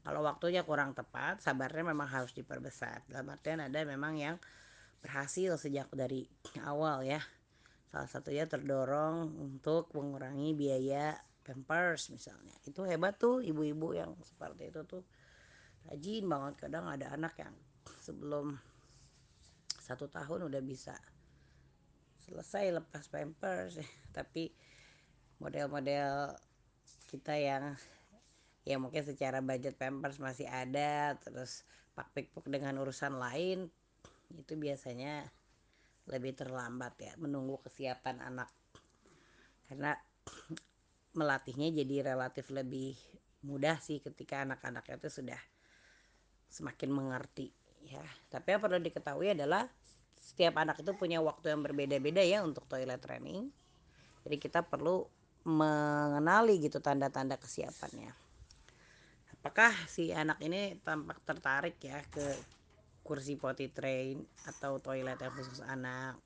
Kalau waktunya kurang tepat, sabarnya memang harus diperbesar. Dalam artian ada memang yang berhasil sejak dari awal ya. Salah satunya terdorong untuk mengurangi biaya pampers misalnya. Itu hebat tuh ibu-ibu yang seperti itu tuh. Rajin banget kadang ada anak yang sebelum satu tahun udah bisa selesai lepas pampers. Tapi model-model kita yang ya mungkin secara budget pampers masih ada terus pak pikpuk dengan urusan lain itu biasanya lebih terlambat ya menunggu kesiapan anak. Karena melatihnya jadi relatif lebih mudah sih ketika anak-anaknya itu sudah semakin mengerti ya. Tapi yang perlu diketahui adalah setiap anak itu punya waktu yang berbeda-beda ya untuk toilet training. Jadi kita perlu mengenali gitu tanda-tanda kesiapannya. Apakah si anak ini tampak tertarik ya ke kursi potty train atau toilet yang khusus anak.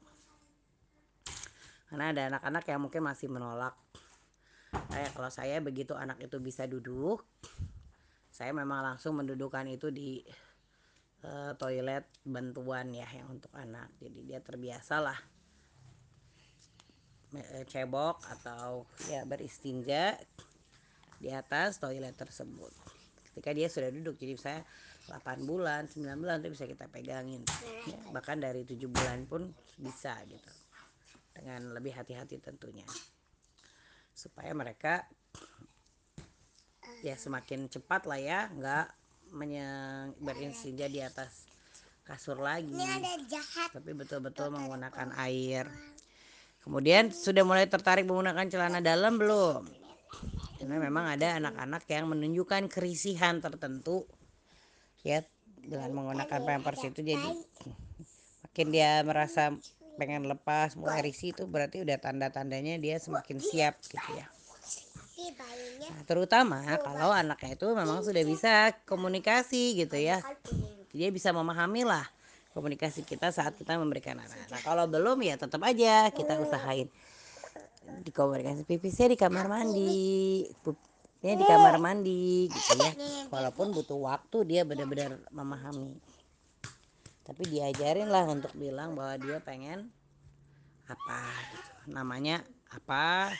Karena ada anak-anak yang mungkin masih menolak. Kayak kalau saya begitu anak itu bisa duduk saya memang langsung mendudukan itu di uh, toilet bantuan ya yang untuk anak. Jadi dia terbiasa lah. Eh, cebok atau ya beristinja di atas toilet tersebut ketika dia sudah duduk jadi saya 8 bulan 9 bulan itu bisa kita pegangin. Ya, bahkan dari 7 bulan pun bisa gitu. Dengan lebih hati-hati tentunya. Supaya mereka ya semakin cepat lah ya nggak berinsinja di atas kasur lagi. Tapi betul-betul menggunakan air. Kemudian sudah mulai tertarik menggunakan celana dalam belum karena memang ada anak-anak yang menunjukkan kerisihan tertentu ya dengan menggunakan pampers itu jadi makin dia merasa pengen lepas mulai risih itu berarti udah tanda-tandanya dia semakin siap gitu ya Nah, terutama kalau anaknya itu memang sudah bisa komunikasi gitu ya. Dia bisa memahami lah komunikasi kita saat kita memberikan anak. Nah, kalau belum ya tetap aja kita usahain di komunikasi pipisnya di kamar mandi. Pupnya di kamar mandi gitu ya. Walaupun butuh waktu dia benar-benar memahami. Tapi diajarin lah untuk bilang bahwa dia pengen apa gitu. namanya apa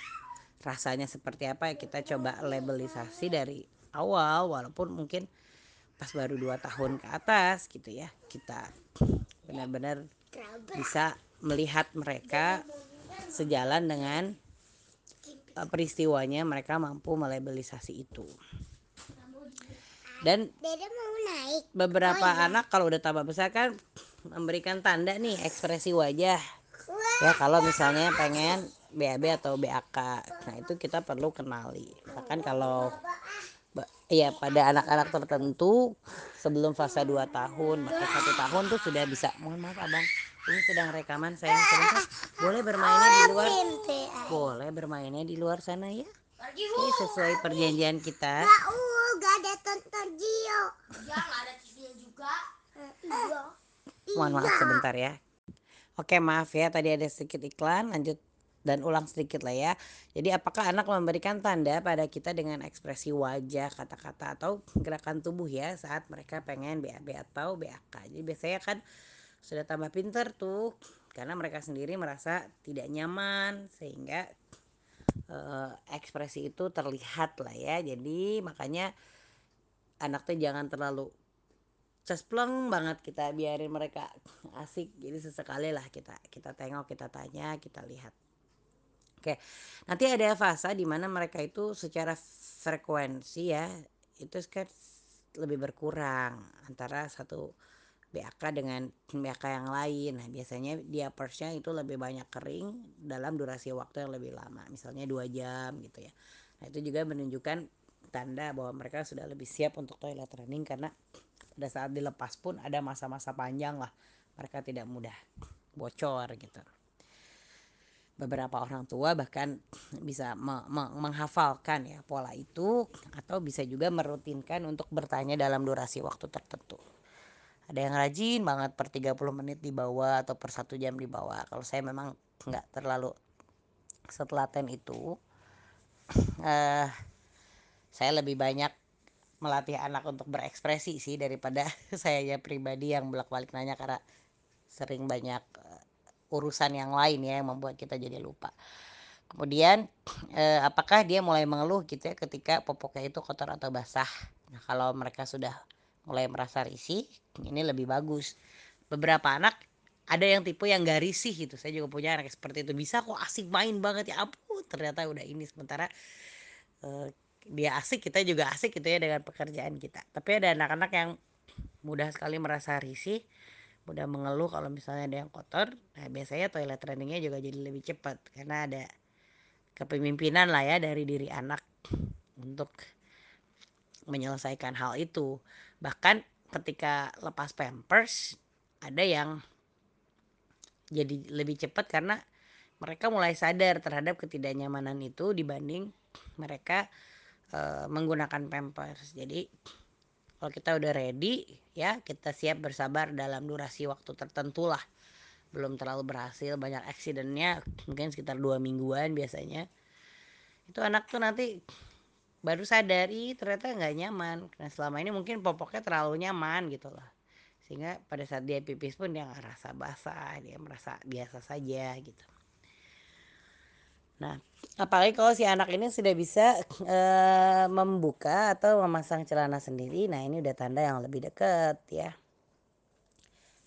rasanya seperti apa ya kita coba labelisasi dari awal walaupun mungkin pas baru dua tahun ke atas gitu ya kita benar-benar bisa melihat mereka sejalan dengan uh, peristiwanya mereka mampu melabelisasi itu. Dan beberapa oh, iya. anak kalau udah tambah besar kan memberikan tanda nih ekspresi wajah. Ya kalau misalnya pengen BAB atau BAK nah itu kita perlu kenali. Bahkan kalau ya pada anak-anak tertentu sebelum fase 2 tahun bahkan satu tahun tuh sudah bisa. Mohon maaf abang ini sedang rekaman sayang. Sebentar. Boleh bermainnya di luar? Boleh bermainnya di luar sana ya. Ini sesuai perjanjian kita. Gak ada tonton Gio. Ya ada juga. Mohon maaf sebentar ya. Oke maaf ya. Tadi ada sedikit iklan. Lanjut dan ulang sedikit lah ya. Jadi apakah anak memberikan tanda pada kita dengan ekspresi wajah, kata-kata atau gerakan tubuh ya saat mereka pengen BAB atau BAK. Jadi biasanya kan sudah tambah pinter tuh karena mereka sendiri merasa tidak nyaman sehingga eh, ekspresi itu terlihat lah ya. Jadi makanya anak tuh jangan terlalu cespleng banget kita biarin mereka asik. Jadi sesekali lah kita kita tengok kita tanya kita lihat. Oke nanti ada fase di mana mereka itu secara frekuensi ya itu kan lebih berkurang antara satu BAK dengan BAK yang lain. Nah, biasanya diapersnya itu lebih banyak kering dalam durasi waktu yang lebih lama, misalnya dua jam gitu ya. Nah, itu juga menunjukkan tanda bahwa mereka sudah lebih siap untuk toilet training karena pada saat dilepas pun ada masa-masa panjang lah mereka tidak mudah bocor gitu. Beberapa orang tua bahkan bisa me me menghafalkan ya pola itu atau bisa juga merutinkan untuk bertanya dalam durasi waktu tertentu ada yang rajin banget per 30 menit di bawah atau per satu jam di bawah. Kalau saya memang nggak terlalu setelaten itu uh, saya lebih banyak melatih anak untuk berekspresi sih daripada saya ya pribadi yang bolak-balik nanya karena sering banyak uh, urusan yang lain ya yang membuat kita jadi lupa. Kemudian eh, apakah dia mulai mengeluh gitu ya ketika popoknya itu kotor atau basah? Nah kalau mereka sudah mulai merasa risih ini lebih bagus. Beberapa anak ada yang tipe yang gak risih gitu. Saya juga punya anak seperti itu. Bisa kok asik main banget. Ya ampun ternyata udah ini. Sementara uh, dia asik kita juga asik gitu ya dengan pekerjaan kita. Tapi ada anak-anak yang mudah sekali merasa risih mudah mengeluh kalau misalnya ada yang kotor. Nah biasanya toilet trainingnya juga jadi lebih cepat. Karena ada kepemimpinan lah ya dari diri anak untuk menyelesaikan hal itu bahkan ketika lepas pampers ada yang jadi lebih cepat karena mereka mulai sadar terhadap ketidaknyamanan itu dibanding mereka e, menggunakan pampers. Jadi kalau kita udah ready ya kita siap bersabar dalam durasi waktu tertentu lah belum terlalu berhasil banyak accidentnya mungkin sekitar dua mingguan biasanya. Itu anak tuh nanti baru sadari ternyata nggak nyaman. Karena selama ini mungkin popoknya terlalu nyaman gitu loh. Sehingga pada saat dia pipis pun dia nggak rasa basah dia merasa biasa saja gitu. Nah apalagi kalau si anak ini sudah bisa e, membuka atau memasang celana sendiri. Nah ini udah tanda yang lebih dekat ya.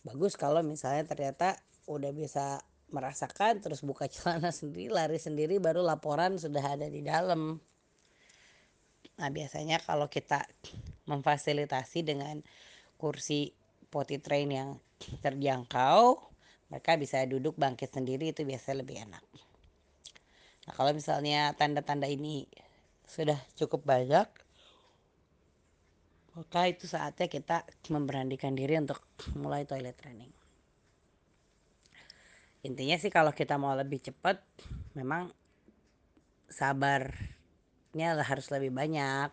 Bagus kalau misalnya ternyata udah bisa merasakan terus buka celana sendiri lari sendiri baru laporan sudah ada di dalam Nah biasanya kalau kita memfasilitasi dengan kursi potty train yang terjangkau, mereka bisa duduk bangkit sendiri itu biasa lebih enak. Nah kalau misalnya tanda-tanda ini sudah cukup banyak, maka itu saatnya kita memberanikan diri untuk mulai toilet training. Intinya sih kalau kita mau lebih cepat, memang sabar prakteknya harus lebih banyak.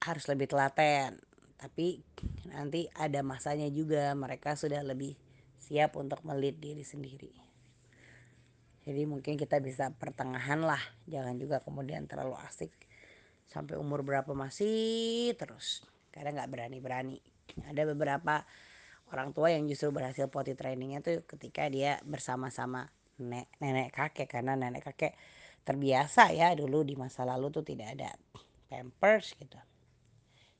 Harus lebih telaten. Tapi nanti ada masanya juga mereka sudah lebih siap untuk melit diri sendiri. Jadi mungkin kita bisa pertengahan lah jangan juga kemudian terlalu asik sampai umur berapa masih terus. Kadang nggak berani-berani. Ada beberapa orang tua yang justru berhasil potty trainingnya tuh ketika dia bersama-sama nenek kakek karena nenek kakek terbiasa ya dulu di masa lalu tuh tidak ada pampers gitu.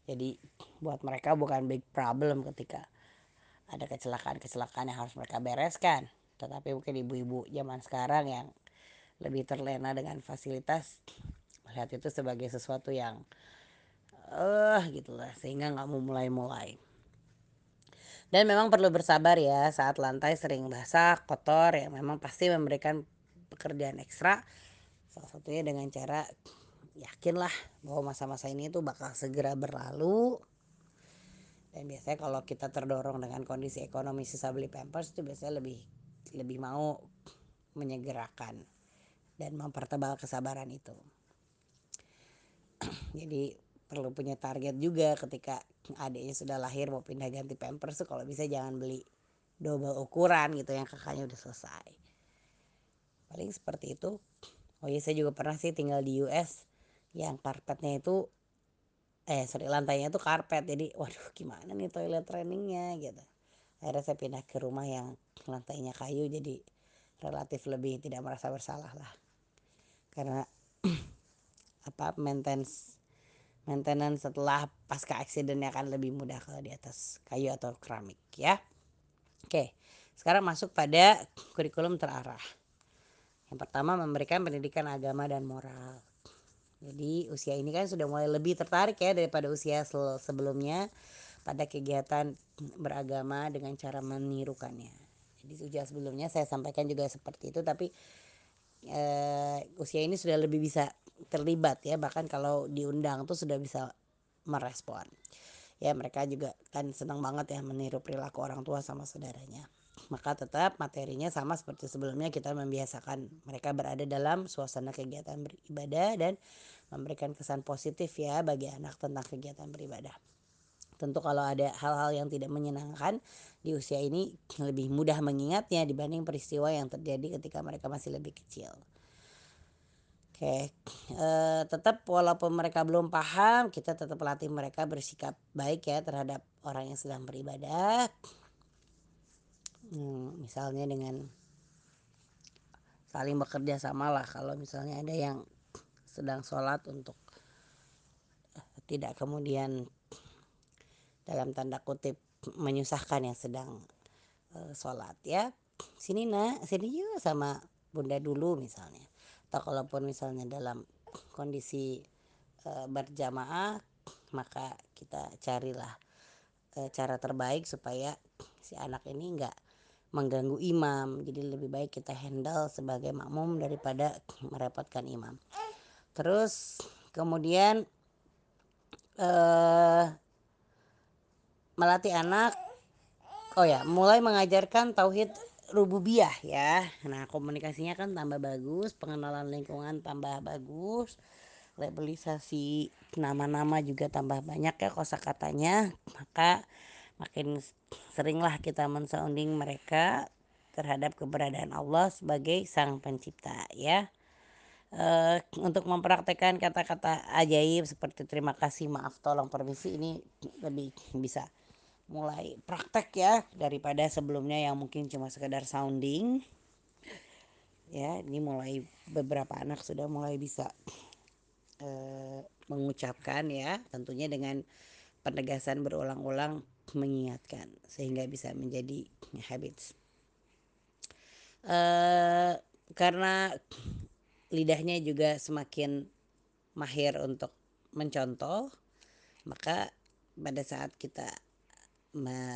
Jadi buat mereka bukan big problem ketika ada kecelakaan-kecelakaan yang harus mereka bereskan. Tetapi mungkin ibu-ibu zaman sekarang yang lebih terlena dengan fasilitas melihat itu sebagai sesuatu yang eh uh, gitulah sehingga nggak mau mulai-mulai. Dan memang perlu bersabar ya saat lantai sering basah kotor ya memang pasti memberikan pekerjaan ekstra salah satunya dengan cara yakinlah bahwa masa-masa ini tuh bakal segera berlalu dan biasanya kalau kita terdorong dengan kondisi ekonomi sisa beli pampers itu biasanya lebih lebih mau menyegerakan dan mempertebal kesabaran itu. Jadi perlu punya target juga ketika adiknya sudah lahir mau pindah ganti pampers tuh kalau bisa jangan beli double ukuran gitu yang kakaknya udah selesai. Paling seperti itu. Oh iya saya juga pernah sih tinggal di US yang karpetnya itu eh sorry lantainya itu karpet. Jadi waduh gimana nih toilet trainingnya gitu. Akhirnya saya pindah ke rumah yang lantainya kayu jadi relatif lebih tidak merasa bersalah lah. Karena apa maintenance maintenance setelah pasca accidentnya akan lebih mudah kalau di atas kayu atau keramik ya. Oke sekarang masuk pada kurikulum terarah yang pertama memberikan pendidikan agama dan moral jadi usia ini kan sudah mulai lebih tertarik ya daripada usia sebelumnya pada kegiatan beragama dengan cara menirukannya. Jadi usia sebelumnya saya sampaikan juga seperti itu tapi uh, usia ini sudah lebih bisa terlibat ya bahkan kalau diundang tuh sudah bisa merespon. Ya mereka juga kan senang banget ya meniru perilaku orang tua sama saudaranya maka tetap materinya sama seperti sebelumnya kita membiasakan mereka berada dalam suasana kegiatan beribadah dan memberikan kesan positif ya bagi anak tentang kegiatan beribadah. Tentu kalau ada hal-hal yang tidak menyenangkan di usia ini lebih mudah mengingatnya dibanding peristiwa yang terjadi ketika mereka masih lebih kecil. Oke, e, tetap walaupun mereka belum paham, kita tetap latih mereka bersikap baik ya terhadap orang yang sedang beribadah misalnya dengan saling bekerja sama lah. Kalau misalnya ada yang sedang sholat untuk eh, tidak kemudian dalam tanda kutip menyusahkan yang sedang uh, sholat ya sini nak sini yuk sama bunda dulu misalnya. Atau kalaupun misalnya dalam kondisi uh, berjamaah maka kita carilah uh, cara terbaik supaya si anak ini enggak mengganggu imam. Jadi lebih baik kita handle sebagai makmum daripada merepotkan imam. Terus kemudian eh, melatih anak. Oh ya mulai mengajarkan tauhid rububiyah ya. Nah komunikasinya kan tambah bagus pengenalan lingkungan tambah bagus labelisasi nama-nama juga tambah banyak ya kosakatanya. Maka makin seringlah kita mensounding mereka terhadap keberadaan Allah sebagai sang pencipta ya. Uh, untuk mempraktekkan kata-kata ajaib seperti terima kasih maaf tolong permisi ini lebih bisa mulai praktek ya daripada sebelumnya yang mungkin cuma sekedar sounding. Ya ini mulai beberapa anak sudah mulai bisa uh, mengucapkan ya tentunya dengan penegasan berulang-ulang mengingatkan sehingga bisa menjadi habits. Uh, karena lidahnya juga semakin mahir untuk mencontoh, maka pada saat kita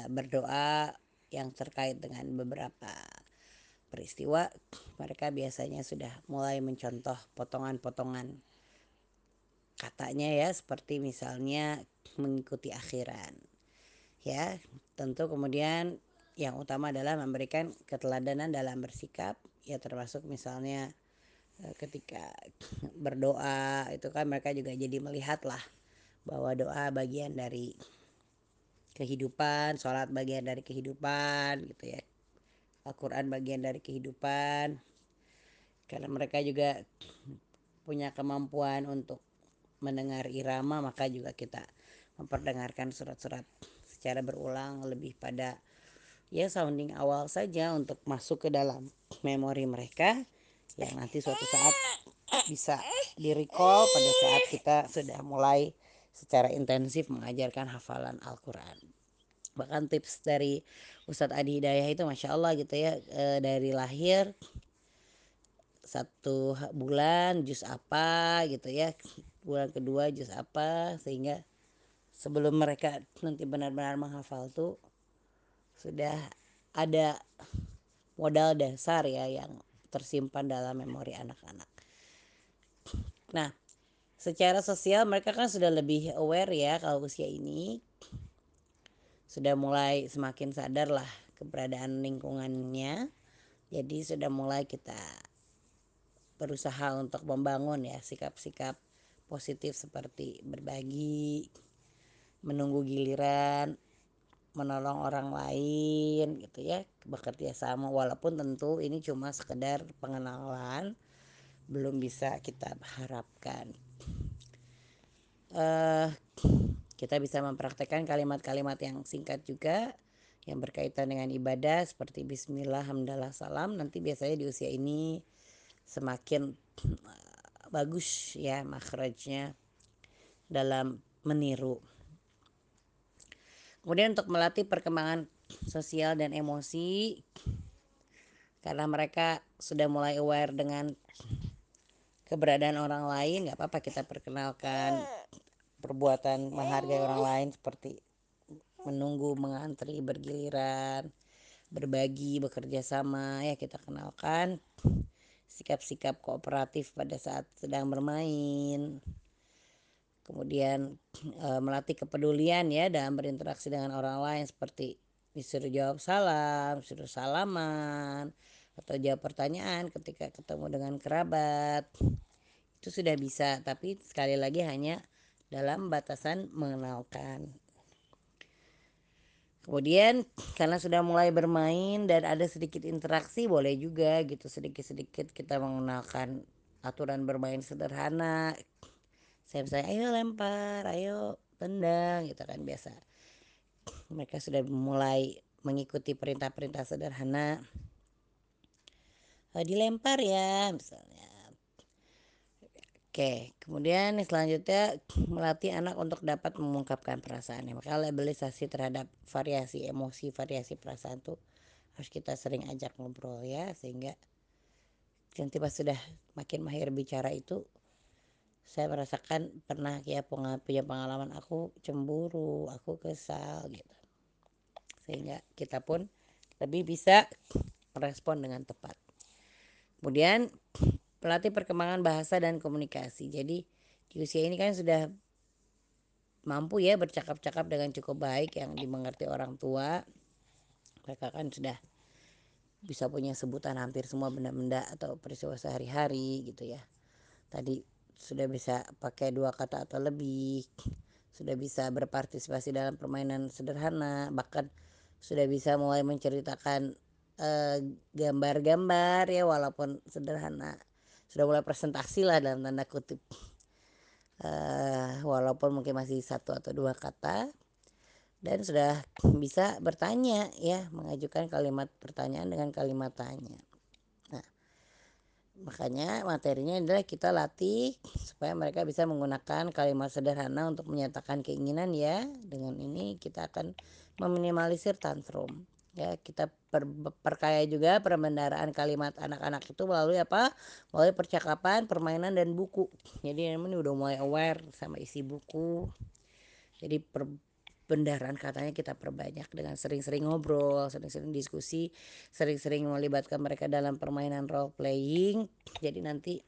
berdoa yang terkait dengan beberapa peristiwa, mereka biasanya sudah mulai mencontoh potongan-potongan katanya ya, seperti misalnya mengikuti akhiran ya tentu kemudian yang utama adalah memberikan keteladanan dalam bersikap. Ya termasuk misalnya eh, ketika berdoa itu kan mereka juga jadi melihat lah bahwa doa bagian dari kehidupan sholat bagian dari kehidupan gitu ya. Al-Quran bagian dari kehidupan. Karena mereka juga punya kemampuan untuk mendengar irama maka juga kita memperdengarkan surat-surat secara berulang lebih pada ya sounding awal saja untuk masuk ke dalam memori mereka yang nanti suatu saat bisa di recall pada saat kita sudah mulai secara intensif mengajarkan hafalan Al-Quran. Bahkan tips dari Ustadz Adi Hidayah itu Masya Allah gitu ya e, dari lahir satu bulan jus apa gitu ya bulan kedua jus apa sehingga sebelum mereka nanti benar-benar menghafal tuh sudah ada modal dasar ya yang tersimpan dalam memori anak-anak. Nah, secara sosial mereka kan sudah lebih aware ya kalau usia ini sudah mulai semakin sadar lah keberadaan lingkungannya. Jadi sudah mulai kita berusaha untuk membangun ya sikap-sikap positif seperti berbagi, menunggu giliran, menolong orang lain gitu ya, bekerja sama walaupun tentu ini cuma sekedar pengenalan belum bisa kita harapkan. Uh, kita bisa mempraktekkan kalimat-kalimat yang singkat juga yang berkaitan dengan ibadah seperti bismillah hamdalah salam nanti biasanya di usia ini semakin eh, bagus ya makhrajnya dalam meniru. Kemudian untuk melatih perkembangan sosial dan emosi karena mereka sudah mulai aware dengan keberadaan orang lain nggak apa-apa kita perkenalkan perbuatan menghargai orang lain seperti menunggu mengantri bergiliran berbagi bekerja sama ya kita kenalkan sikap-sikap kooperatif pada saat sedang bermain kemudian e, melatih kepedulian ya dalam berinteraksi dengan orang lain seperti disuruh jawab salam, disuruh salaman atau jawab pertanyaan ketika ketemu dengan kerabat itu sudah bisa tapi sekali lagi hanya dalam batasan mengenalkan Kemudian karena sudah mulai bermain dan ada sedikit interaksi boleh juga gitu sedikit-sedikit kita mengenalkan aturan bermain sederhana. Saya misalnya ayo lempar, ayo tendang gitu kan biasa. Mereka sudah mulai mengikuti perintah-perintah sederhana. Oh, dilempar ya misalnya. Oke, kemudian selanjutnya melatih anak untuk dapat mengungkapkan perasaannya. Maka labelisasi terhadap variasi emosi, variasi perasaan itu harus kita sering ajak ngobrol ya sehingga nanti pas sudah makin mahir bicara itu saya merasakan pernah ya punya pengalaman aku cemburu, aku kesal gitu. Sehingga kita pun lebih bisa merespon dengan tepat. Kemudian pelatih perkembangan bahasa dan komunikasi. Jadi di usia ini kan sudah mampu ya bercakap-cakap dengan cukup baik yang dimengerti orang tua. Mereka kan sudah bisa punya sebutan hampir semua benda-benda atau peristiwa sehari-hari gitu ya. Tadi sudah bisa pakai dua kata atau lebih, sudah bisa berpartisipasi dalam permainan sederhana, bahkan sudah bisa mulai menceritakan eh, gambar-gambar uh, ya walaupun sederhana. Sudah mulai presentasi lah dalam tanda kutip. Uh, walaupun mungkin masih satu atau dua kata. Dan sudah bisa bertanya ya mengajukan kalimat pertanyaan dengan kalimat tanya makanya materinya adalah kita latih supaya mereka bisa menggunakan kalimat sederhana untuk menyatakan keinginan ya. Dengan ini kita akan meminimalisir tantrum. Ya kita per, perkaya juga perbendaraan kalimat anak-anak itu melalui apa? Melalui percakapan permainan dan buku. Jadi ini udah mulai aware sama isi buku. Jadi perbendaharaan katanya kita perbanyak dengan sering-sering ngobrol sering-sering diskusi sering-sering melibatkan mereka dalam permainan role playing. Jadi nanti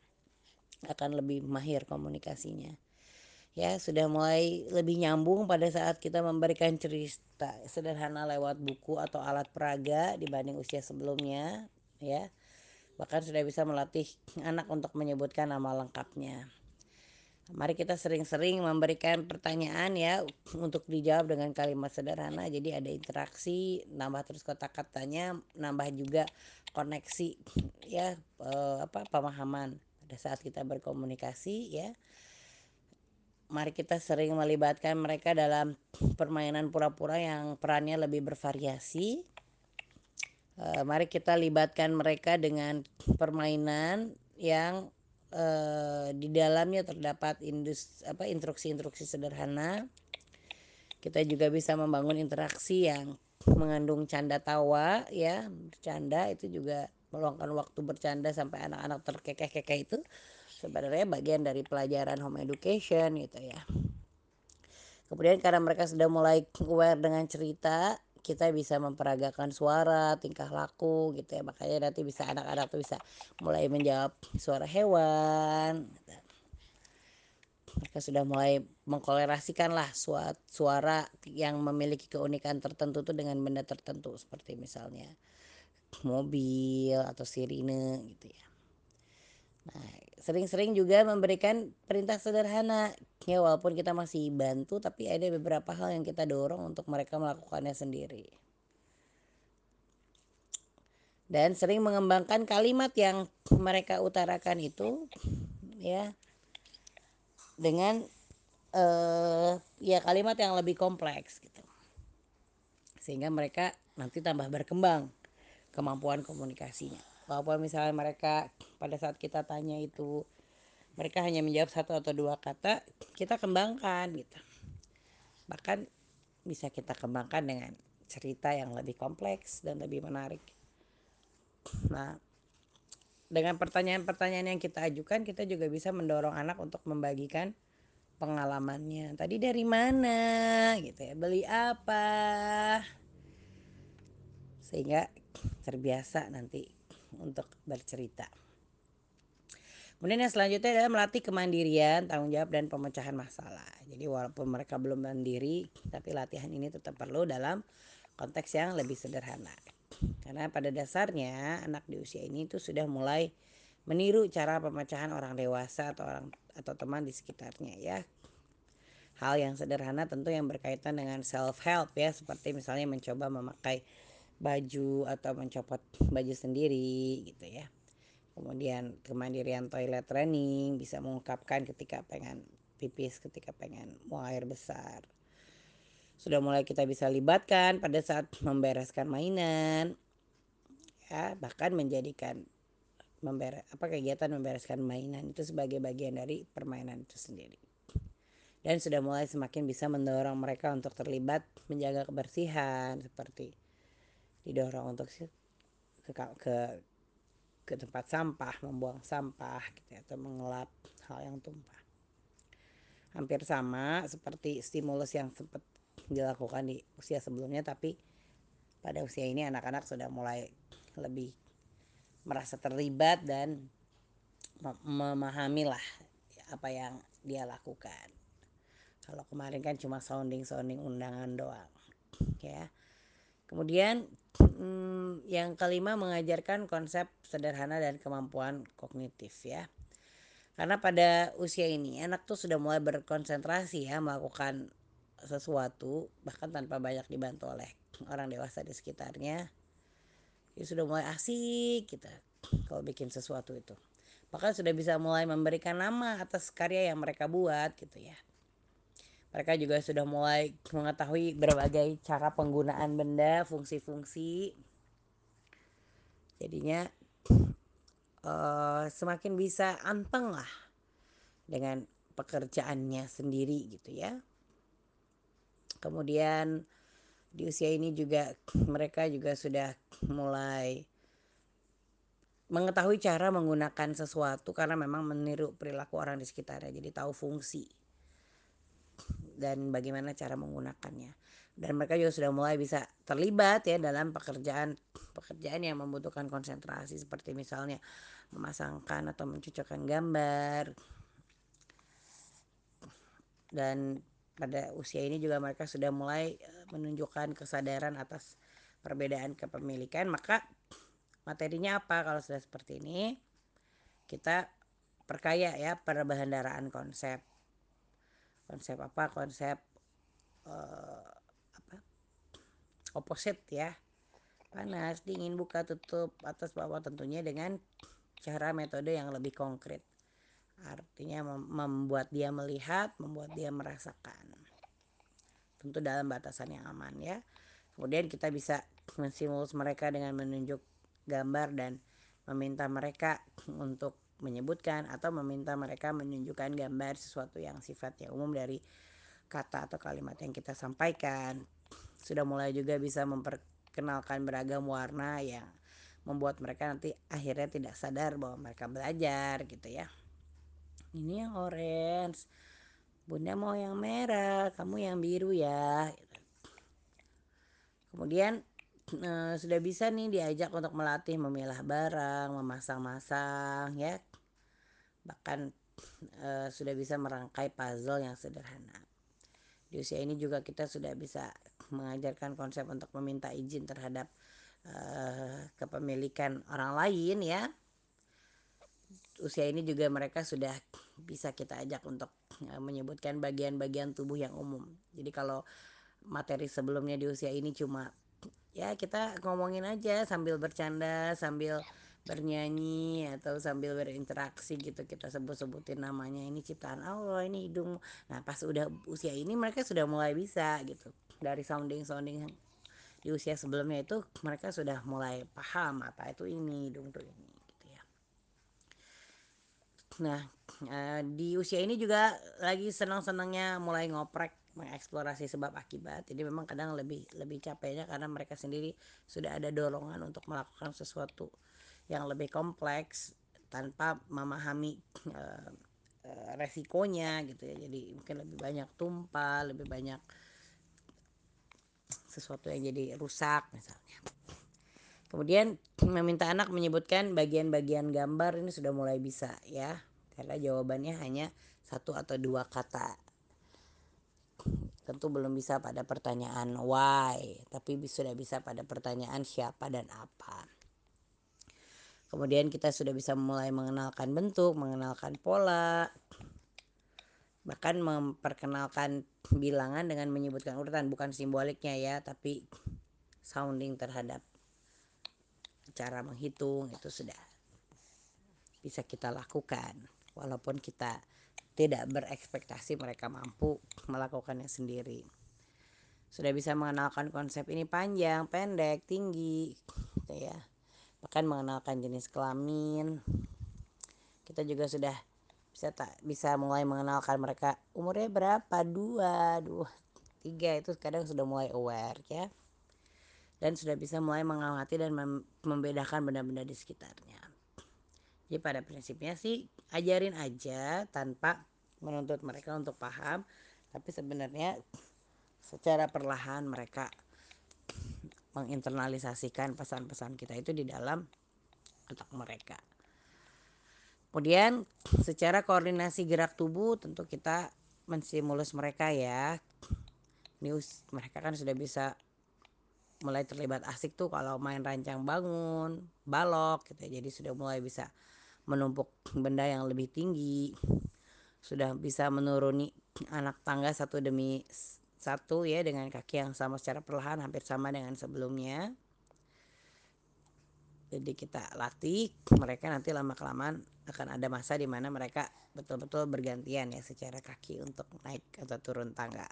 akan lebih mahir komunikasinya. Ya sudah mulai lebih nyambung pada saat kita memberikan cerita sederhana lewat buku atau alat peraga dibanding usia sebelumnya ya. Bahkan sudah bisa melatih anak untuk menyebutkan nama lengkapnya. Mari kita sering-sering memberikan pertanyaan ya untuk dijawab dengan kalimat sederhana. Jadi ada interaksi, nambah terus kata-katanya, nambah juga koneksi ya eh, apa pemahaman pada saat kita berkomunikasi ya. Mari kita sering melibatkan mereka dalam permainan pura-pura yang perannya lebih bervariasi. Eh, mari kita libatkan mereka dengan permainan yang Eh, di dalamnya terdapat apa instruksi-instruksi sederhana. Kita juga bisa membangun interaksi yang mengandung canda tawa ya. Bercanda itu juga meluangkan waktu bercanda sampai anak-anak terkekeh-kekeh itu. Sebenarnya bagian dari pelajaran home education gitu ya. Kemudian karena mereka sudah mulai aware dengan cerita kita bisa memperagakan suara, tingkah laku gitu ya. Makanya nanti bisa anak-anak tuh bisa mulai menjawab suara hewan. Gitu. Mereka sudah mulai mengkolerasikan lah suara yang memiliki keunikan tertentu tuh dengan benda tertentu seperti misalnya mobil atau sirine gitu ya. Nah, sering-sering juga memberikan perintah sederhana. Ya walaupun kita masih bantu tapi ada beberapa hal yang kita dorong untuk mereka melakukannya sendiri. Dan sering mengembangkan kalimat yang mereka utarakan itu ya dengan uh, ya kalimat yang lebih kompleks gitu. Sehingga mereka nanti tambah berkembang kemampuan komunikasinya walaupun misalnya mereka pada saat kita tanya itu mereka hanya menjawab satu atau dua kata kita kembangkan gitu. Bahkan bisa kita kembangkan dengan cerita yang lebih kompleks dan lebih menarik. Nah dengan pertanyaan-pertanyaan yang kita ajukan kita juga bisa mendorong anak untuk membagikan pengalamannya. Tadi dari mana? Gitu ya beli apa? Sehingga terbiasa nanti untuk bercerita Kemudian yang selanjutnya adalah melatih kemandirian, tanggung jawab dan pemecahan masalah. Jadi walaupun mereka belum mandiri, tapi latihan ini tetap perlu dalam konteks yang lebih sederhana. Karena pada dasarnya anak di usia ini itu sudah mulai meniru cara pemecahan orang dewasa atau orang atau teman di sekitarnya ya. Hal yang sederhana tentu yang berkaitan dengan self help ya, seperti misalnya mencoba memakai baju atau mencopot baju sendiri gitu ya. Kemudian kemandirian toilet training bisa mengungkapkan ketika pengen pipis ketika pengen buang air besar. Sudah mulai kita bisa libatkan pada saat membereskan mainan ya bahkan menjadikan memberes apa kegiatan membereskan mainan itu sebagai bagian dari permainan itu sendiri. Dan sudah mulai semakin bisa mendorong mereka untuk terlibat menjaga kebersihan seperti didorong untuk ke, ke ke tempat sampah, membuang sampah gitu ya, atau mengelap hal yang tumpah. Hampir sama seperti stimulus yang sempat dilakukan di usia sebelumnya tapi pada usia ini anak-anak sudah mulai lebih merasa terlibat dan memahami lah apa yang dia lakukan. Kalau kemarin kan cuma sounding-sounding undangan doang. Ya. Kemudian hmm, yang kelima mengajarkan konsep sederhana dan kemampuan kognitif ya. Karena pada usia ini anak tuh sudah mulai berkonsentrasi ya melakukan sesuatu bahkan tanpa banyak dibantu oleh orang dewasa di sekitarnya. Dia sudah mulai asik kita kalau bikin sesuatu itu. Bahkan sudah bisa mulai memberikan nama atas karya yang mereka buat gitu ya. Mereka juga sudah mulai mengetahui berbagai cara penggunaan benda, fungsi-fungsi. Jadinya uh, semakin bisa anteng lah dengan pekerjaannya sendiri gitu ya. Kemudian di usia ini juga mereka juga sudah mulai mengetahui cara menggunakan sesuatu karena memang meniru perilaku orang di sekitarnya jadi tahu fungsi dan bagaimana cara menggunakannya. Dan mereka juga sudah mulai bisa terlibat ya dalam pekerjaan pekerjaan yang membutuhkan konsentrasi seperti misalnya memasangkan atau mencocokkan gambar. Dan pada usia ini juga mereka sudah mulai eh, menunjukkan kesadaran atas perbedaan kepemilikan, maka materinya apa kalau sudah seperti ini kita perkaya ya perbahandaraan konsep konsep apa konsep uh, apa oposit ya. Panas dingin buka tutup atas bawah tentunya dengan cara metode yang lebih konkret. Artinya membuat dia melihat membuat dia merasakan. Tentu dalam batasan yang aman ya. Kemudian kita bisa menstimulus mereka dengan menunjuk gambar dan meminta mereka untuk menyebutkan atau meminta mereka menunjukkan gambar sesuatu yang sifatnya umum dari kata atau kalimat yang kita sampaikan. Sudah mulai juga bisa memperkenalkan beragam warna yang membuat mereka nanti akhirnya tidak sadar bahwa mereka belajar gitu ya. Ini yang orange, bunda mau yang merah, kamu yang biru ya. Kemudian uh, sudah bisa nih diajak untuk melatih memilah barang, memasang-masang ya. Bahkan uh, sudah bisa merangkai puzzle yang sederhana. Di usia ini juga kita sudah bisa mengajarkan konsep untuk meminta izin terhadap uh, kepemilikan orang lain ya. Usia ini juga mereka sudah bisa kita ajak untuk uh, menyebutkan bagian-bagian tubuh yang umum. Jadi kalau materi sebelumnya di usia ini cuma ya kita ngomongin aja sambil bercanda sambil bernyanyi atau sambil berinteraksi gitu kita sebut-sebutin namanya ini ciptaan Allah ini hidung nah pas udah usia ini mereka sudah mulai bisa gitu. Dari sounding sounding di usia sebelumnya itu mereka sudah mulai paham apa itu ini hidung tuh ini gitu ya. Nah eh, di usia ini juga lagi senang-senangnya mulai ngoprek mengeksplorasi sebab akibat. Jadi memang kadang lebih lebih capeknya karena mereka sendiri sudah ada dorongan untuk melakukan sesuatu yang lebih kompleks tanpa memahami uh, resikonya gitu ya. Jadi mungkin lebih banyak tumpah lebih banyak sesuatu yang jadi rusak misalnya. Kemudian meminta anak menyebutkan bagian-bagian gambar ini sudah mulai bisa ya karena jawabannya hanya satu atau dua kata. Tentu belum bisa pada pertanyaan why, tapi sudah bisa pada pertanyaan siapa dan apa. Kemudian kita sudah bisa mulai mengenalkan bentuk, mengenalkan pola, bahkan memperkenalkan bilangan dengan menyebutkan urutan, bukan simboliknya ya, tapi sounding terhadap cara menghitung itu sudah bisa kita lakukan walaupun kita tidak berekspektasi mereka mampu melakukannya sendiri. Sudah bisa mengenalkan konsep ini panjang, pendek, tinggi, gitu ya. Bahkan mengenalkan jenis kelamin. Kita juga sudah bisa tak bisa mulai mengenalkan mereka. Umurnya berapa? Dua dua tiga. Itu kadang sudah mulai aware ya. Dan sudah bisa mulai mengamati dan membedakan benda-benda di sekitarnya. Jadi pada prinsipnya sih ajarin aja tanpa menuntut mereka untuk paham. Tapi sebenarnya secara perlahan mereka menginternalisasikan pesan-pesan kita itu di dalam otak mereka kemudian secara koordinasi gerak tubuh tentu kita menstimulus mereka ya news mereka kan sudah bisa mulai terlibat asik tuh kalau main rancang bangun balok gitu ya. jadi sudah mulai bisa menumpuk benda yang lebih tinggi sudah bisa menuruni anak tangga satu demi satu ya dengan kaki yang sama secara perlahan hampir sama dengan sebelumnya. Jadi kita latih mereka nanti lama kelamaan akan ada masa di mana mereka betul-betul bergantian ya secara kaki untuk naik atau turun tangga.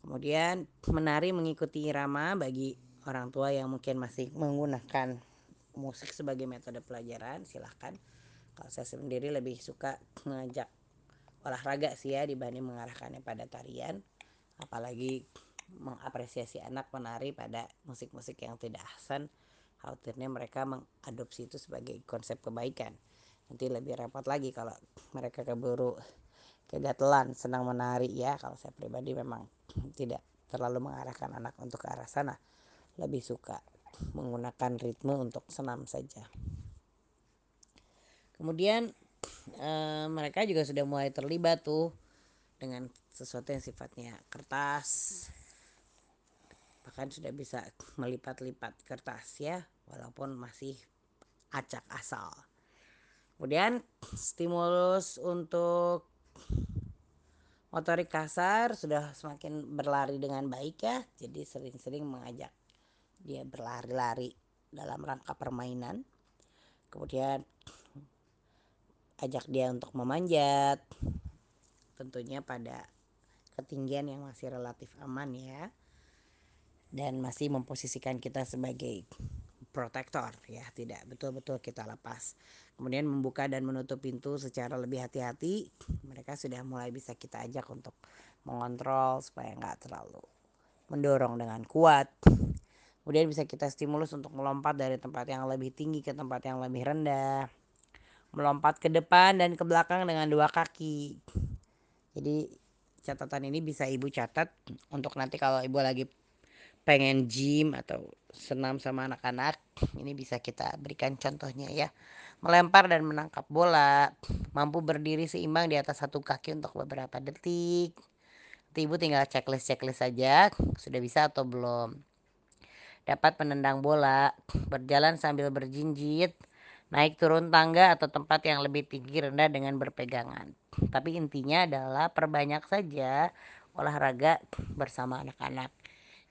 Kemudian menari mengikuti irama bagi orang tua yang mungkin masih menggunakan musik sebagai metode pelajaran silahkan. Kalau saya sendiri lebih suka mengajak olahraga sih ya dibanding mengarahkannya pada tarian apalagi mengapresiasi anak menari pada musik-musik yang tidak ahsan khawatirnya mereka mengadopsi itu sebagai konsep kebaikan. Nanti lebih repot lagi kalau mereka keburu kegatelan senang menari ya. Kalau saya pribadi memang tidak terlalu mengarahkan anak untuk ke arah sana. Lebih suka menggunakan ritme untuk senam saja. Kemudian e, mereka juga sudah mulai terlibat tuh dengan sesuatu yang sifatnya kertas bahkan sudah bisa melipat-lipat kertas ya walaupun masih acak asal. Kemudian stimulus untuk motorik kasar sudah semakin berlari dengan baik ya. Jadi sering-sering mengajak dia berlari-lari dalam rangka permainan. Kemudian ajak dia untuk memanjat. Tentunya pada ketinggian yang masih relatif aman ya. Dan masih memposisikan kita sebagai protektor ya, tidak betul-betul kita lepas. Kemudian membuka dan menutup pintu secara lebih hati-hati. Mereka sudah mulai bisa kita ajak untuk mengontrol supaya nggak terlalu mendorong dengan kuat. Kemudian bisa kita stimulus untuk melompat dari tempat yang lebih tinggi ke tempat yang lebih rendah. Melompat ke depan dan ke belakang dengan dua kaki. Jadi catatan ini bisa ibu catat untuk nanti kalau ibu lagi pengen gym atau senam sama anak-anak ini bisa kita berikan contohnya ya. Melempar dan menangkap bola mampu berdiri seimbang di atas satu kaki untuk beberapa detik. Nanti ibu tinggal checklist checklist saja sudah bisa atau belum. Dapat menendang bola berjalan sambil berjinjit naik turun tangga atau tempat yang lebih tinggi rendah dengan berpegangan tapi intinya adalah perbanyak saja olahraga bersama anak-anak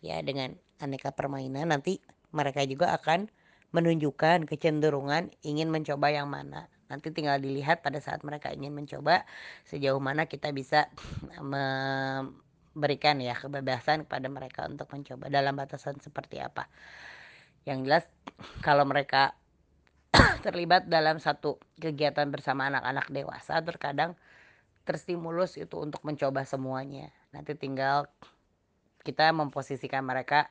ya dengan aneka permainan nanti mereka juga akan menunjukkan kecenderungan ingin mencoba yang mana. Nanti tinggal dilihat pada saat mereka ingin mencoba sejauh mana kita bisa memberikan ya kebebasan kepada mereka untuk mencoba dalam batasan seperti apa. Yang jelas kalau mereka terlibat dalam satu kegiatan bersama anak-anak dewasa terkadang terstimulus itu untuk mencoba semuanya. Nanti tinggal kita memposisikan mereka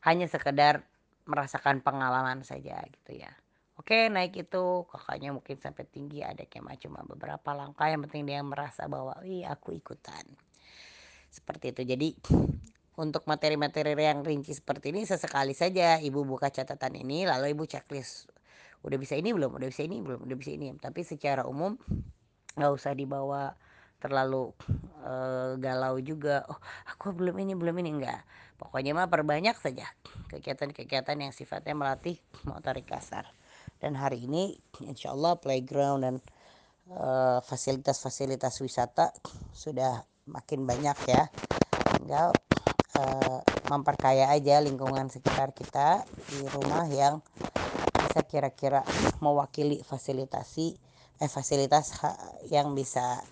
hanya sekedar merasakan pengalaman saja gitu ya. Oke naik itu kakaknya mungkin sampai tinggi adiknya mah cuma beberapa langkah yang penting dia merasa bahwa wih aku ikutan. Seperti itu jadi untuk materi-materi yang rinci seperti ini sesekali saja ibu buka catatan ini lalu ibu checklist udah bisa ini belum udah bisa ini belum udah bisa ini tapi secara umum nggak usah dibawa terlalu uh, galau juga. Oh aku belum ini belum ini. Enggak. Pokoknya mah perbanyak saja kegiatan-kegiatan yang sifatnya melatih motorik kasar. Dan hari ini insya Allah playground dan uh, fasilitas-fasilitas wisata sudah makin banyak ya. Tinggal uh, memperkaya aja lingkungan sekitar kita di rumah yang bisa kira-kira mewakili fasilitasi eh fasilitas yang bisa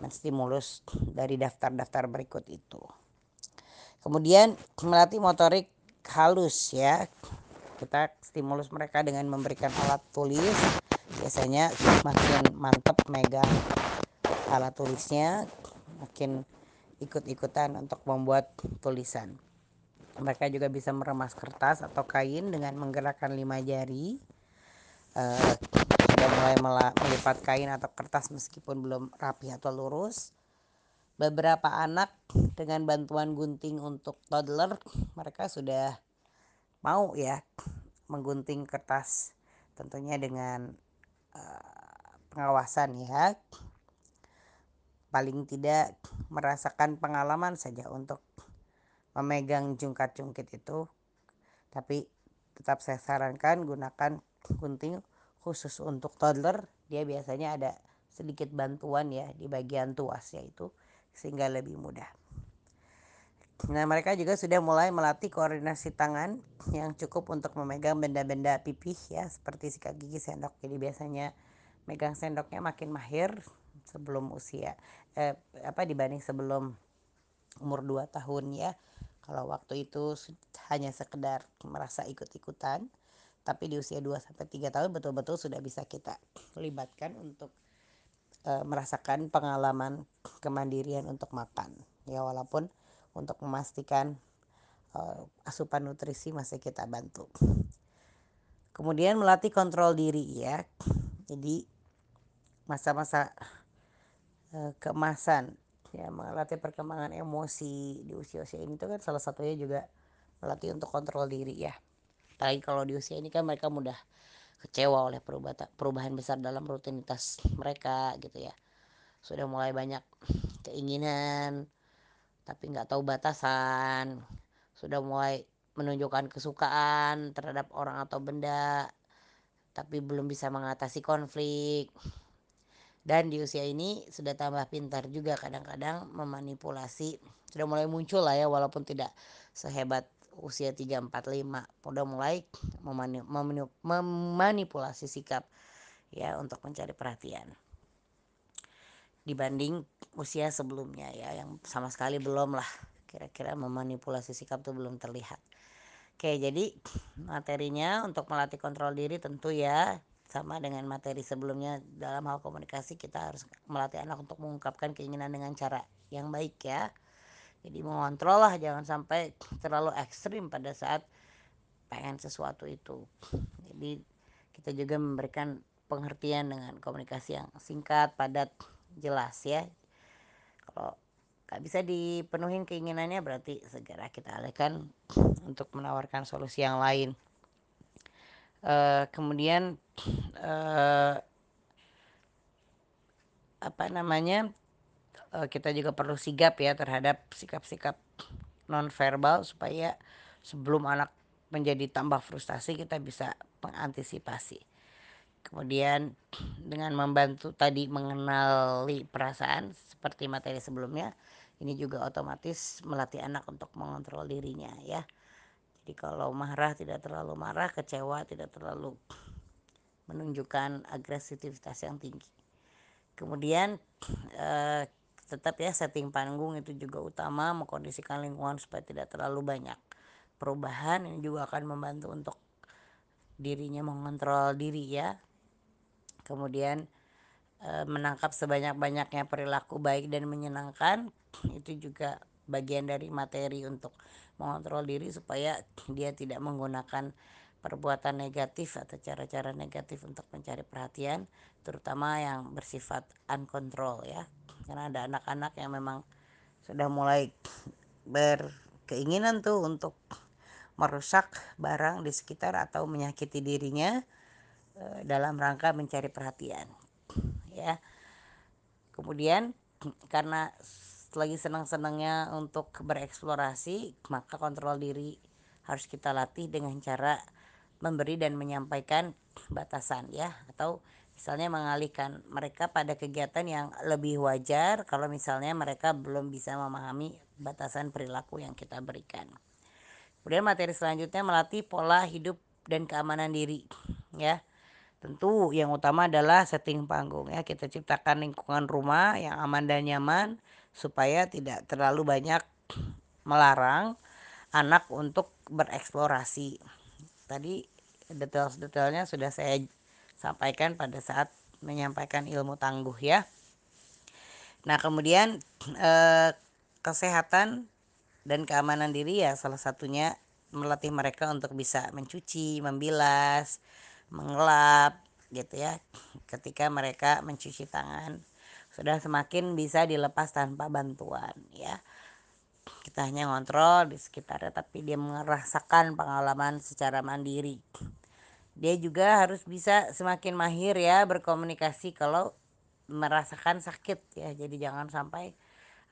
menstimulus dari daftar-daftar berikut itu. Kemudian melatih motorik halus ya. Kita stimulus mereka dengan memberikan alat tulis. Biasanya makin mantep megang alat tulisnya, makin ikut-ikutan untuk membuat tulisan. Mereka juga bisa meremas kertas atau kain dengan menggerakkan lima jari. Uh, sudah mulai melipat kain atau kertas meskipun belum rapi atau lurus. Beberapa anak dengan bantuan gunting untuk toddler mereka sudah mau ya menggunting kertas tentunya dengan uh, pengawasan ya. Paling tidak merasakan pengalaman saja untuk memegang jungkat-jungkit itu. Tapi tetap saya sarankan gunakan gunting khusus untuk toddler dia biasanya ada sedikit bantuan ya di bagian tuasnya itu sehingga lebih mudah. Nah mereka juga sudah mulai melatih koordinasi tangan yang cukup untuk memegang benda-benda pipih ya seperti sikat gigi sendok. Jadi biasanya megang sendoknya makin mahir sebelum usia eh, apa dibanding sebelum umur 2 tahun ya. Kalau waktu itu hanya sekedar merasa ikut-ikutan tapi di usia 2 sampai 3 tahun betul-betul sudah bisa kita libatkan untuk e, merasakan pengalaman kemandirian untuk makan ya walaupun untuk memastikan e, asupan nutrisi masih kita bantu. Kemudian melatih kontrol diri ya. Jadi masa-masa e, keemasan ya melatih perkembangan emosi di usia-usia ini itu kan salah satunya juga melatih untuk kontrol diri ya apalagi kalau di usia ini kan mereka mudah kecewa oleh perubahan besar dalam rutinitas mereka gitu ya sudah mulai banyak keinginan tapi nggak tahu batasan sudah mulai menunjukkan kesukaan terhadap orang atau benda tapi belum bisa mengatasi konflik. Dan di usia ini sudah tambah pintar juga kadang-kadang memanipulasi. Sudah mulai muncul lah ya walaupun tidak sehebat usia 3 4 5. Udah mulai memanipulasi sikap ya untuk mencari perhatian. Dibanding usia sebelumnya ya yang sama sekali belum lah kira-kira memanipulasi sikap tuh belum terlihat. Oke, jadi materinya untuk melatih kontrol diri tentu ya sama dengan materi sebelumnya dalam hal komunikasi kita harus melatih anak untuk mengungkapkan keinginan dengan cara yang baik ya jadi mengontrol lah jangan sampai terlalu ekstrim pada saat pengen sesuatu itu. Jadi kita juga memberikan pengertian dengan komunikasi yang singkat padat jelas ya. Kalau nggak bisa dipenuhin keinginannya berarti segera kita alihkan untuk menawarkan solusi yang lain. Uh, kemudian uh, apa namanya kita juga perlu sigap ya terhadap sikap-sikap nonverbal supaya sebelum anak menjadi tambah frustasi kita bisa mengantisipasi. Kemudian dengan membantu tadi mengenali perasaan seperti materi sebelumnya, ini juga otomatis melatih anak untuk mengontrol dirinya ya. Jadi kalau marah tidak terlalu marah, kecewa tidak terlalu menunjukkan agresivitas yang tinggi. Kemudian eh, tetap ya setting panggung itu juga utama mengkondisikan lingkungan supaya tidak terlalu banyak perubahan ini juga akan membantu untuk dirinya mengontrol diri ya. Kemudian eh, menangkap sebanyak-banyaknya perilaku baik dan menyenangkan itu juga bagian dari materi untuk mengontrol diri supaya dia tidak menggunakan perbuatan negatif atau cara-cara negatif untuk mencari perhatian terutama yang bersifat uncontrol ya. Karena ada anak-anak yang memang sudah mulai berkeinginan tuh untuk merusak barang di sekitar atau menyakiti dirinya eh, dalam rangka mencari perhatian ya. Kemudian karena lagi senang-senangnya untuk bereksplorasi, maka kontrol diri harus kita latih dengan cara memberi dan menyampaikan batasan ya atau misalnya mengalihkan mereka pada kegiatan yang lebih wajar kalau misalnya mereka belum bisa memahami batasan perilaku yang kita berikan. Kemudian materi selanjutnya melatih pola hidup dan keamanan diri ya. Tentu yang utama adalah setting panggung ya. Kita ciptakan lingkungan rumah yang aman dan nyaman supaya tidak terlalu banyak melarang anak untuk bereksplorasi. Tadi detail-detailnya sudah saya sampaikan pada saat menyampaikan ilmu tangguh ya. Nah, kemudian eh, kesehatan dan keamanan diri ya salah satunya melatih mereka untuk bisa mencuci, membilas, mengelap gitu ya. Ketika mereka mencuci tangan sudah semakin bisa dilepas tanpa bantuan ya kita hanya ngontrol di sekitarnya tapi dia merasakan pengalaman secara mandiri. Dia juga harus bisa semakin mahir ya berkomunikasi kalau merasakan sakit ya. Jadi jangan sampai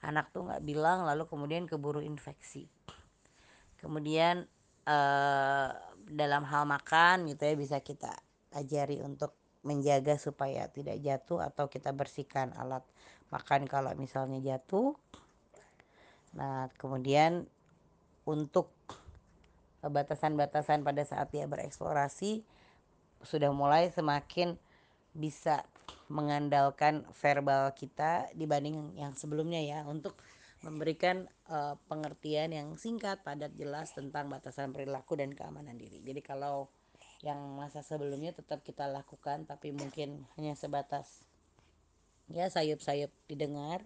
anak tuh nggak bilang lalu kemudian keburu infeksi. Kemudian eh, dalam hal makan gitu ya bisa kita ajari untuk menjaga supaya tidak jatuh atau kita bersihkan alat makan kalau misalnya jatuh. Nah, kemudian untuk batasan-batasan pada saat dia bereksplorasi sudah mulai semakin bisa mengandalkan verbal kita dibanding yang sebelumnya ya untuk memberikan uh, pengertian yang singkat, padat, jelas tentang batasan perilaku dan keamanan diri. Jadi kalau yang masa sebelumnya tetap kita lakukan tapi mungkin hanya sebatas ya sayup-sayup didengar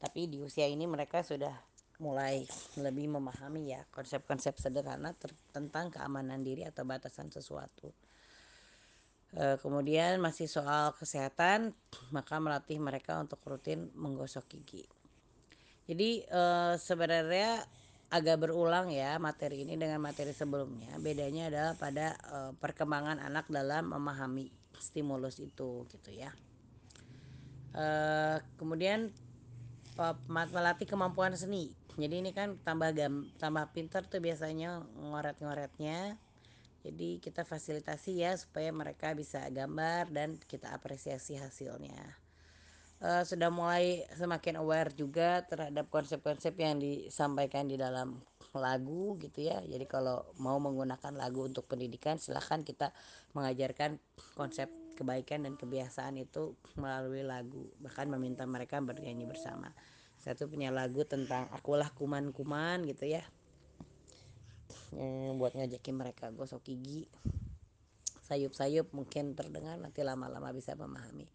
tapi di usia ini mereka sudah mulai lebih memahami ya konsep-konsep sederhana tentang keamanan diri atau batasan sesuatu. E, kemudian masih soal kesehatan, maka melatih mereka untuk rutin menggosok gigi. Jadi e, sebenarnya agak berulang ya materi ini dengan materi sebelumnya. Bedanya adalah pada uh, perkembangan anak dalam memahami stimulus itu gitu ya. Uh, kemudian melatih kemampuan seni. Jadi ini kan tambah gam, tambah pinter tuh biasanya ngoret-ngoretnya Jadi kita fasilitasi ya supaya mereka bisa gambar dan kita apresiasi hasilnya. Uh, sudah mulai semakin aware juga terhadap konsep-konsep yang disampaikan di dalam lagu gitu ya. Jadi kalau mau menggunakan lagu untuk pendidikan silahkan kita mengajarkan konsep kebaikan dan kebiasaan itu melalui lagu. Bahkan meminta mereka bernyanyi bersama. Satu punya lagu tentang akulah kuman-kuman gitu ya. Eh, buat ngajakin mereka gosok gigi. Sayup-sayup mungkin terdengar nanti lama-lama bisa memahami.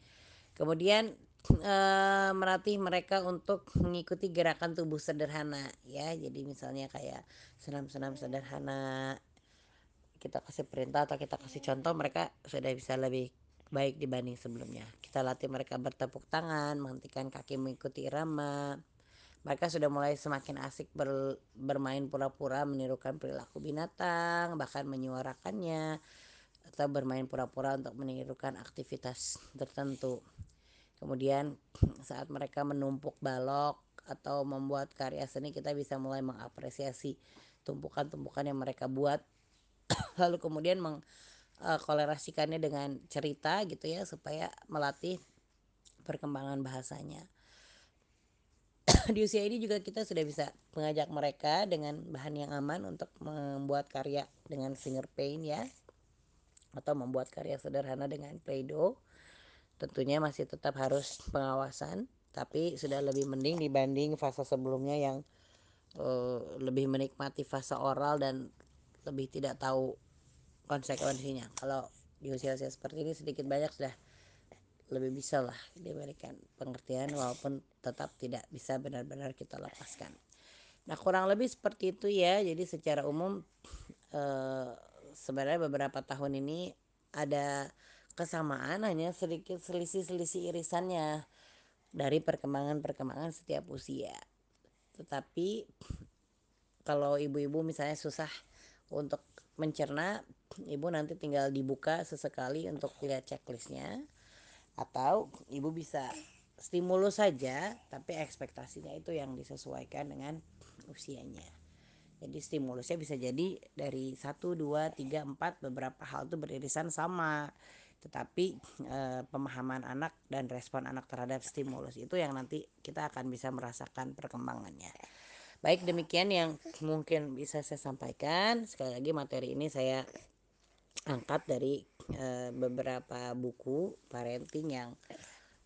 Kemudian e, melatih mereka untuk mengikuti gerakan tubuh sederhana ya. Jadi misalnya kayak senam-senam sederhana kita kasih perintah atau kita kasih contoh mereka sudah bisa lebih baik dibanding sebelumnya kita latih mereka bertepuk tangan menghentikan kaki mengikuti irama mereka sudah mulai semakin asik ber, bermain pura-pura menirukan perilaku binatang bahkan menyuarakannya atau bermain pura-pura untuk menirukan aktivitas tertentu. Kemudian saat mereka menumpuk balok atau membuat karya seni kita bisa mulai mengapresiasi tumpukan-tumpukan yang mereka buat. Lalu kemudian mengkolerasikannya dengan cerita gitu ya supaya melatih perkembangan bahasanya. Di usia ini juga kita sudah bisa mengajak mereka dengan bahan yang aman untuk membuat karya dengan finger paint ya atau membuat karya sederhana dengan Play-Doh. Tentunya masih tetap harus pengawasan, tapi sudah lebih mending dibanding fase sebelumnya yang uh, lebih menikmati fase oral dan lebih tidak tahu konsekuensinya. Kalau di usia-usia seperti ini sedikit banyak sudah lebih bisa lah diberikan pengertian walaupun tetap tidak bisa benar-benar kita lepaskan. Nah kurang lebih seperti itu ya. Jadi secara umum eh, sebenarnya beberapa tahun ini ada kesamaan hanya sedikit selisih-selisih irisannya dari perkembangan-perkembangan setiap usia. Tetapi kalau ibu-ibu misalnya susah untuk mencerna, ibu nanti tinggal dibuka sesekali untuk lihat checklistnya atau ibu bisa stimulus saja tapi ekspektasinya itu yang disesuaikan dengan usianya. Jadi stimulusnya bisa jadi dari 1, 2, 3, 4 beberapa hal itu beririsan sama. Tetapi e, pemahaman anak dan respon anak terhadap stimulus itu yang nanti kita akan bisa merasakan perkembangannya. Baik demikian yang mungkin bisa saya sampaikan. Sekali lagi materi ini saya angkat dari e, beberapa buku parenting yang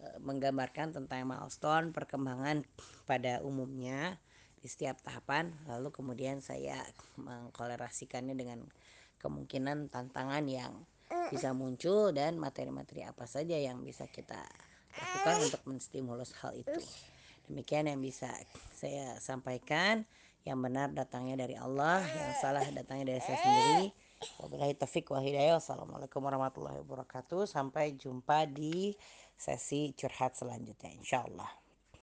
e, menggambarkan tentang milestone perkembangan pada umumnya di setiap tahapan. Lalu kemudian saya mengkolerasikannya dengan kemungkinan tantangan yang bisa muncul dan materi-materi apa saja yang bisa kita lakukan untuk menstimulus hal itu. Demikian yang bisa saya sampaikan. Yang benar datangnya dari Allah yang salah datangnya dari saya sendiri wabillahi taufik wa hidayah. Wassalamualaikum warahmatullahi wabarakatuh. Sampai jumpa di sesi curhat selanjutnya insyaallah